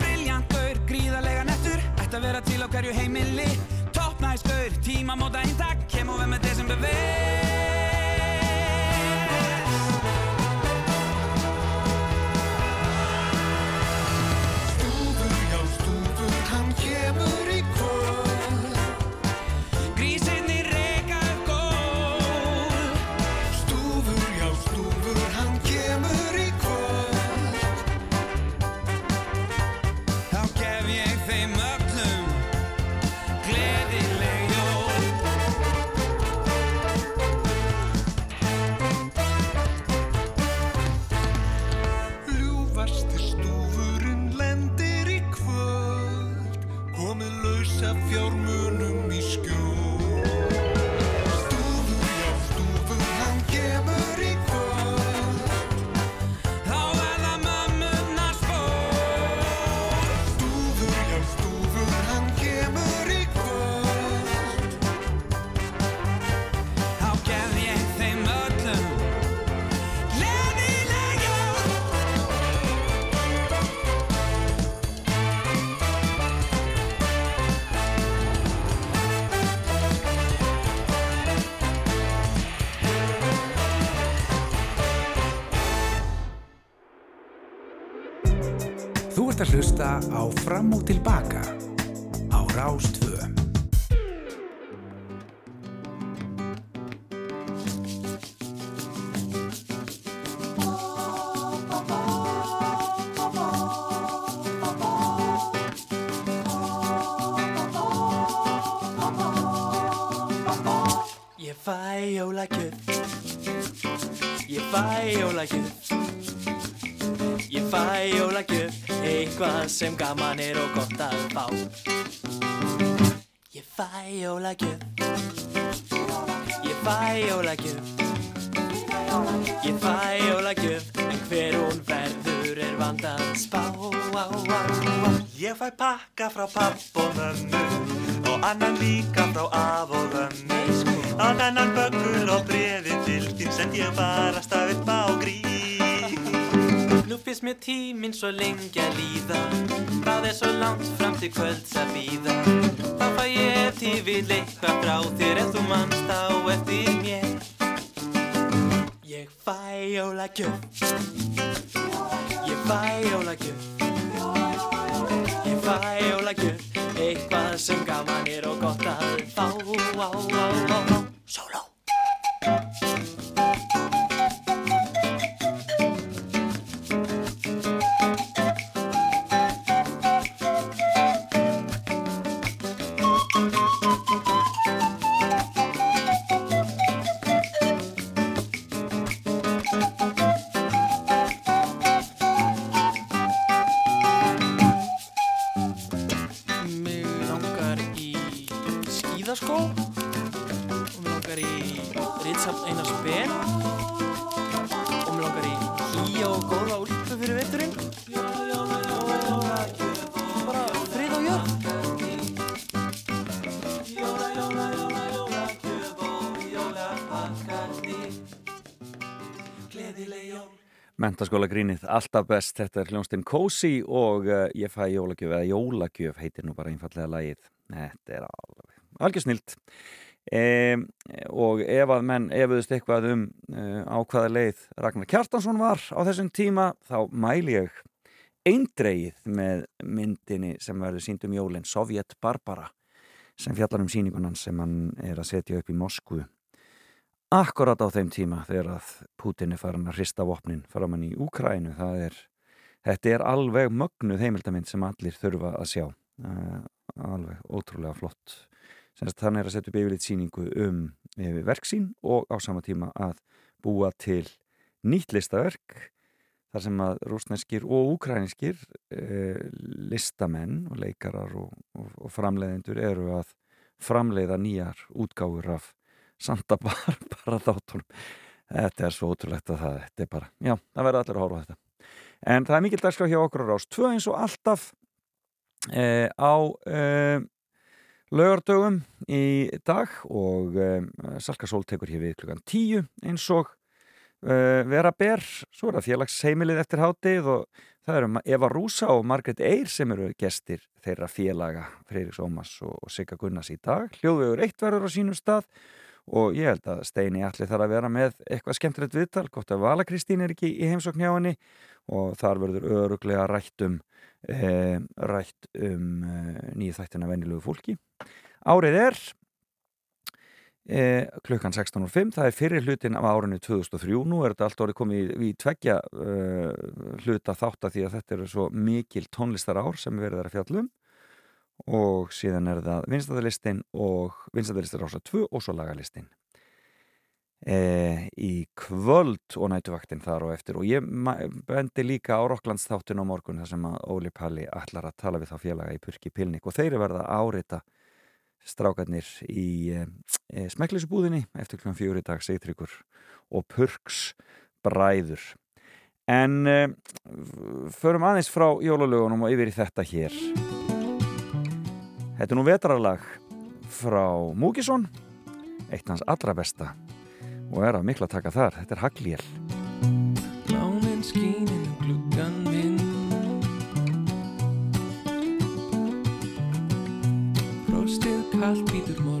Briljant gaur, gríðarlega nettur Ætti að vera til á hverju heimili Toppnæs gaur, tímamóta eintak Kem og verð með desember ves Fram og Tilbaka á Rástvö. Ég fæ jólagjöf. Ég fæ jólagjöf. Ég fæ jólagjöf. Eitthvað sem gaman jólagjöf Ég fæ jólagjöf Ég fæ jólagjöf En hver hún verður er vandað. Spá á, á, á. Ég fæ pakka frá papp og mömmu og annan líka frá af og ömmu. Á þennan böggul og brefið til þín send ég bara tíminn svo lengi að líða. Það er svo langt fram til kvölds að býða Þá fæ ég til við eitthvað frá þér Ef þú manst á eftir mér. Ég fæ jólagjöf. Ég fæ jólagjöf. Ég fæ jólagjöf. Eitthvað sem gaman er og gott að fá, á, á, á, á, Mentaskóla grínið, alltaf best, þetta er hljónstinn Cozy og uh, ég fæ jólagjöf, eða jólagjöf heitir nú bara einfallega lagið. Þetta er alveg, algjör snilt. E, og ef að menn efuðust eitthvað um uh, á hvaða leið Ragnar Kjartansson var á þessum tíma, þá mæli ég eindreið með myndinni sem verður sínd um jólinn, Sovjet Barbara, sem fjallar um síningunan sem hann er að setja upp í Moskvu akkurat á þeim tíma þegar að Putin er farin að hrista vopnin framann í Úkrænu er, þetta er alveg mögnuð heimildamind sem allir þurfa að sjá. Uh, alveg ótrúlega flott. Er að setja upp yfirleitt síningu um yfir verksín og á sama tíma að búa til nýtt listaverk þar sem að rúsneskir og úkræniskir uh, listamenn og leikarar og, og, og framleiðendur eru að framleiða nýjar útgáfur af Santa [LAUGHS] Barbara þáttunum þetta er svo ótrúlegt að það þetta er bara, já, það verður allir að horfa þetta. En það er mikil dagskrá hjá okkur á Rás 2 eins og alltaf eh, á eh, lögardögum í dag og eh, Salka Sól tekur hér við klukkan 10 eins og eh, vera ber, svo er það félagsheimilið eftir hátið og það eru Eva Rúsa og Margret Eyr sem eru gestir þeirra félaga Freiriks Ómas og Sigga Gunnars í dag. Hljóðvegur eitt verður á sínum stað og ég held að Steini allir þarf að vera með eitthvað skemmtilegt viðtal, gott að Vala Kristín er ekki í heimsókn hjá henni. Og þar verður öruglega rætt um e, rætt um e, nýju þættina venjulegu fólki. Árið er e, klukkan 16.05 það er fyrir hlutin af árinu 2003 nú er þetta allt orðið komið í, í tveggja hluta þátt að því að þetta eru svo mikil tónlistar ár sem við verðum að fjallum og síðan er það vinstæðalistin og vinstæðalistin rása 2 og svo lagalistin e, í kvöld og nætuvaktin þar og eftir og ég bendi líka á Rokklands þáttin á morgun þar sem að Óli Palli ætlar að tala við þá félaga í Purki Pilnik og þeir eru verða árita strákarnir í e, e, smeklisubúðinni eftir kl. 4 dag segtryggur og Purks bræður en e, förum aðeins frá jólalögunum og yfir í þetta hér Þetta er nú vetrarlag frá Múkisson, eitt hans allra besta og er að mikla taka þar. Þetta er Hagliel. Lánin skínin á gluggan minn Frostið kallt býtur morgunin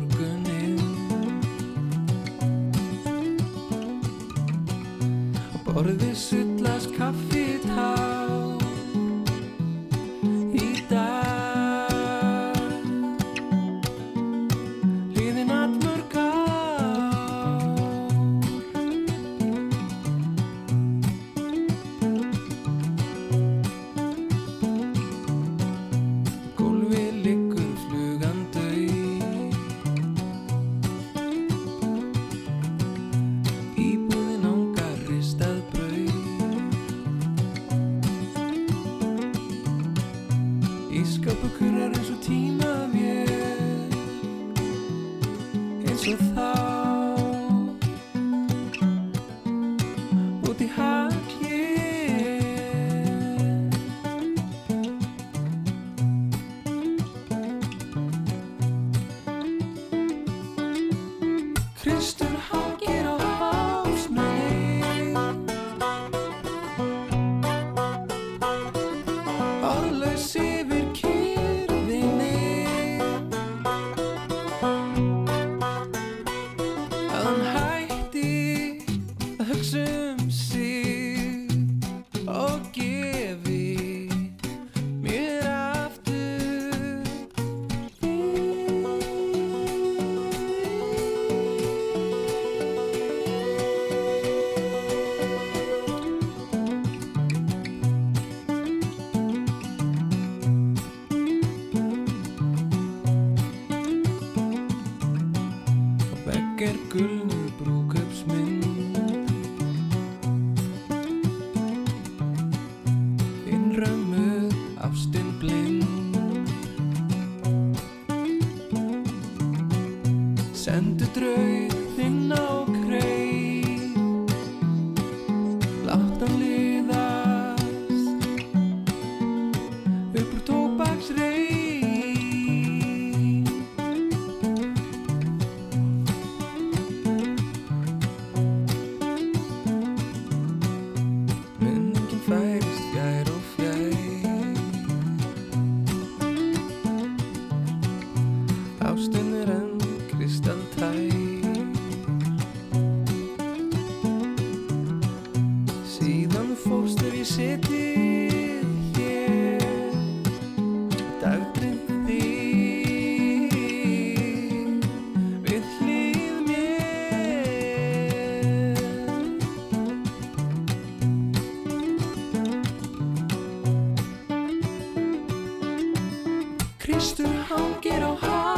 Kristur hangir á hálsmenni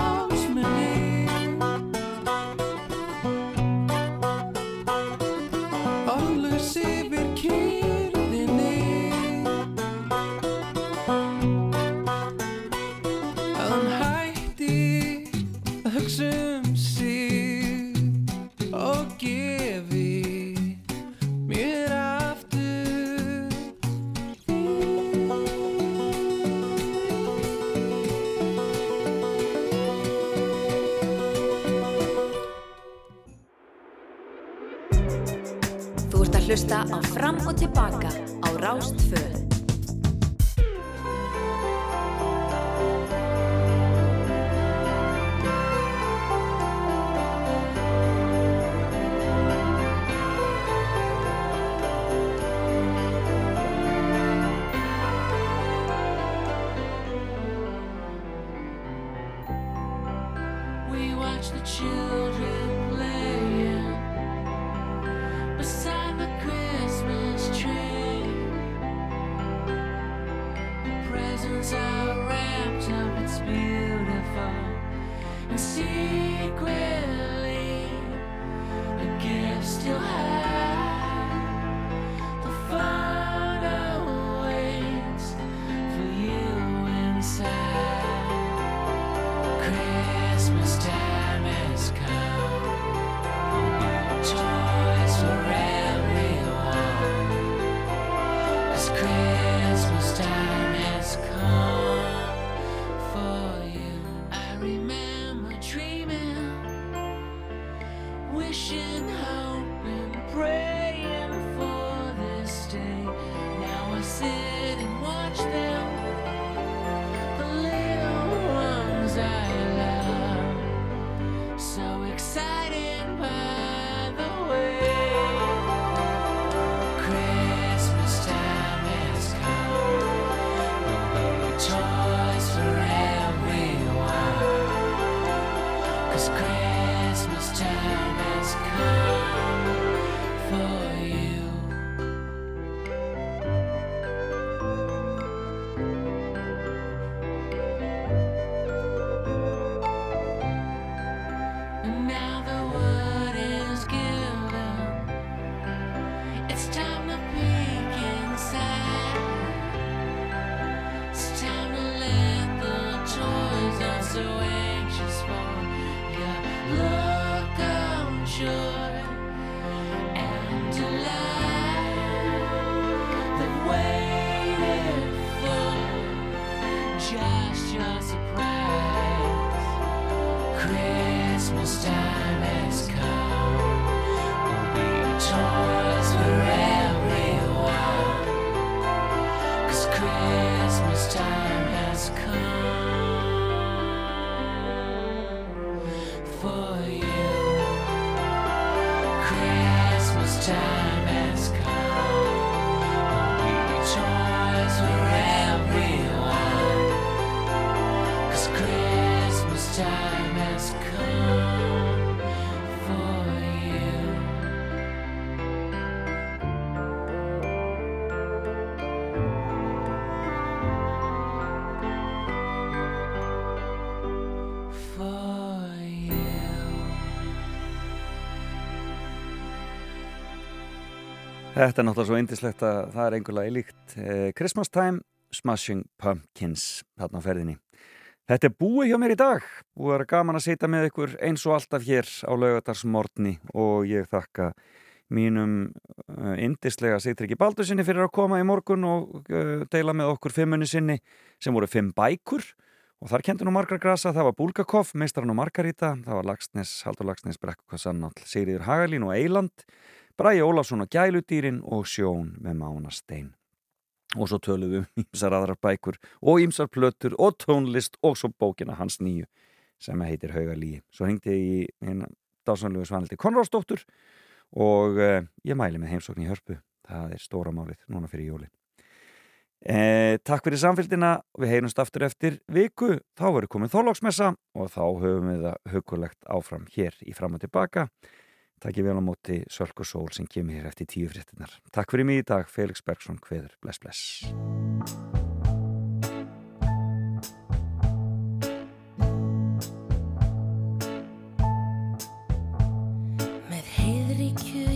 Þetta er náttúrulega svo indislegt að það er einhverlega líkt. Eh, Christmas Time, Smashing Pumpkins, þarna á ferðinni. Þetta er búið hjá mér í dag. Búið að vera gaman að setja með ykkur eins og alltaf hér á laugadarsmortni og ég þakka mínum indislega Sigtryggi Baldur sinni fyrir að koma í morgun og uh, deila með okkur fimmunni sinni sem voru fimm bækur og þar kendi nú margar grasa, það var Bulgakov, meistarinn og Margarita, það var Lagsnes, Haldur Lagsnes, Brekkukasannall, Sigriður Hagalín og Eiland Bræi Ólafsson og Gæludýrin og Sjón með Mánastein. Og svo töluðum við ímsar aðrar bækur og ímsar plötur og tónlist og svo bókina hans nýju sem heitir Haugalí. Svo hengdi ég í einn dásanlegu svanaldi Konráðsdóttur og eh, ég mæli með heimsókn í hörpu. Það er stóra málið núna fyrir jólinn. Eh, takk fyrir samfélgina, við heyrumst aftur eftir viku, þá verður komið þólagsmessa og þá höfum við það hugulegt áfram hér í fram og tilbaka Takk ég vel á móti Sölk og Sól sem kemur hér eftir tíu fréttinar. Takk fyrir mig í dag, Felix Bergsson, hveður, bless bless. Með heiðríkju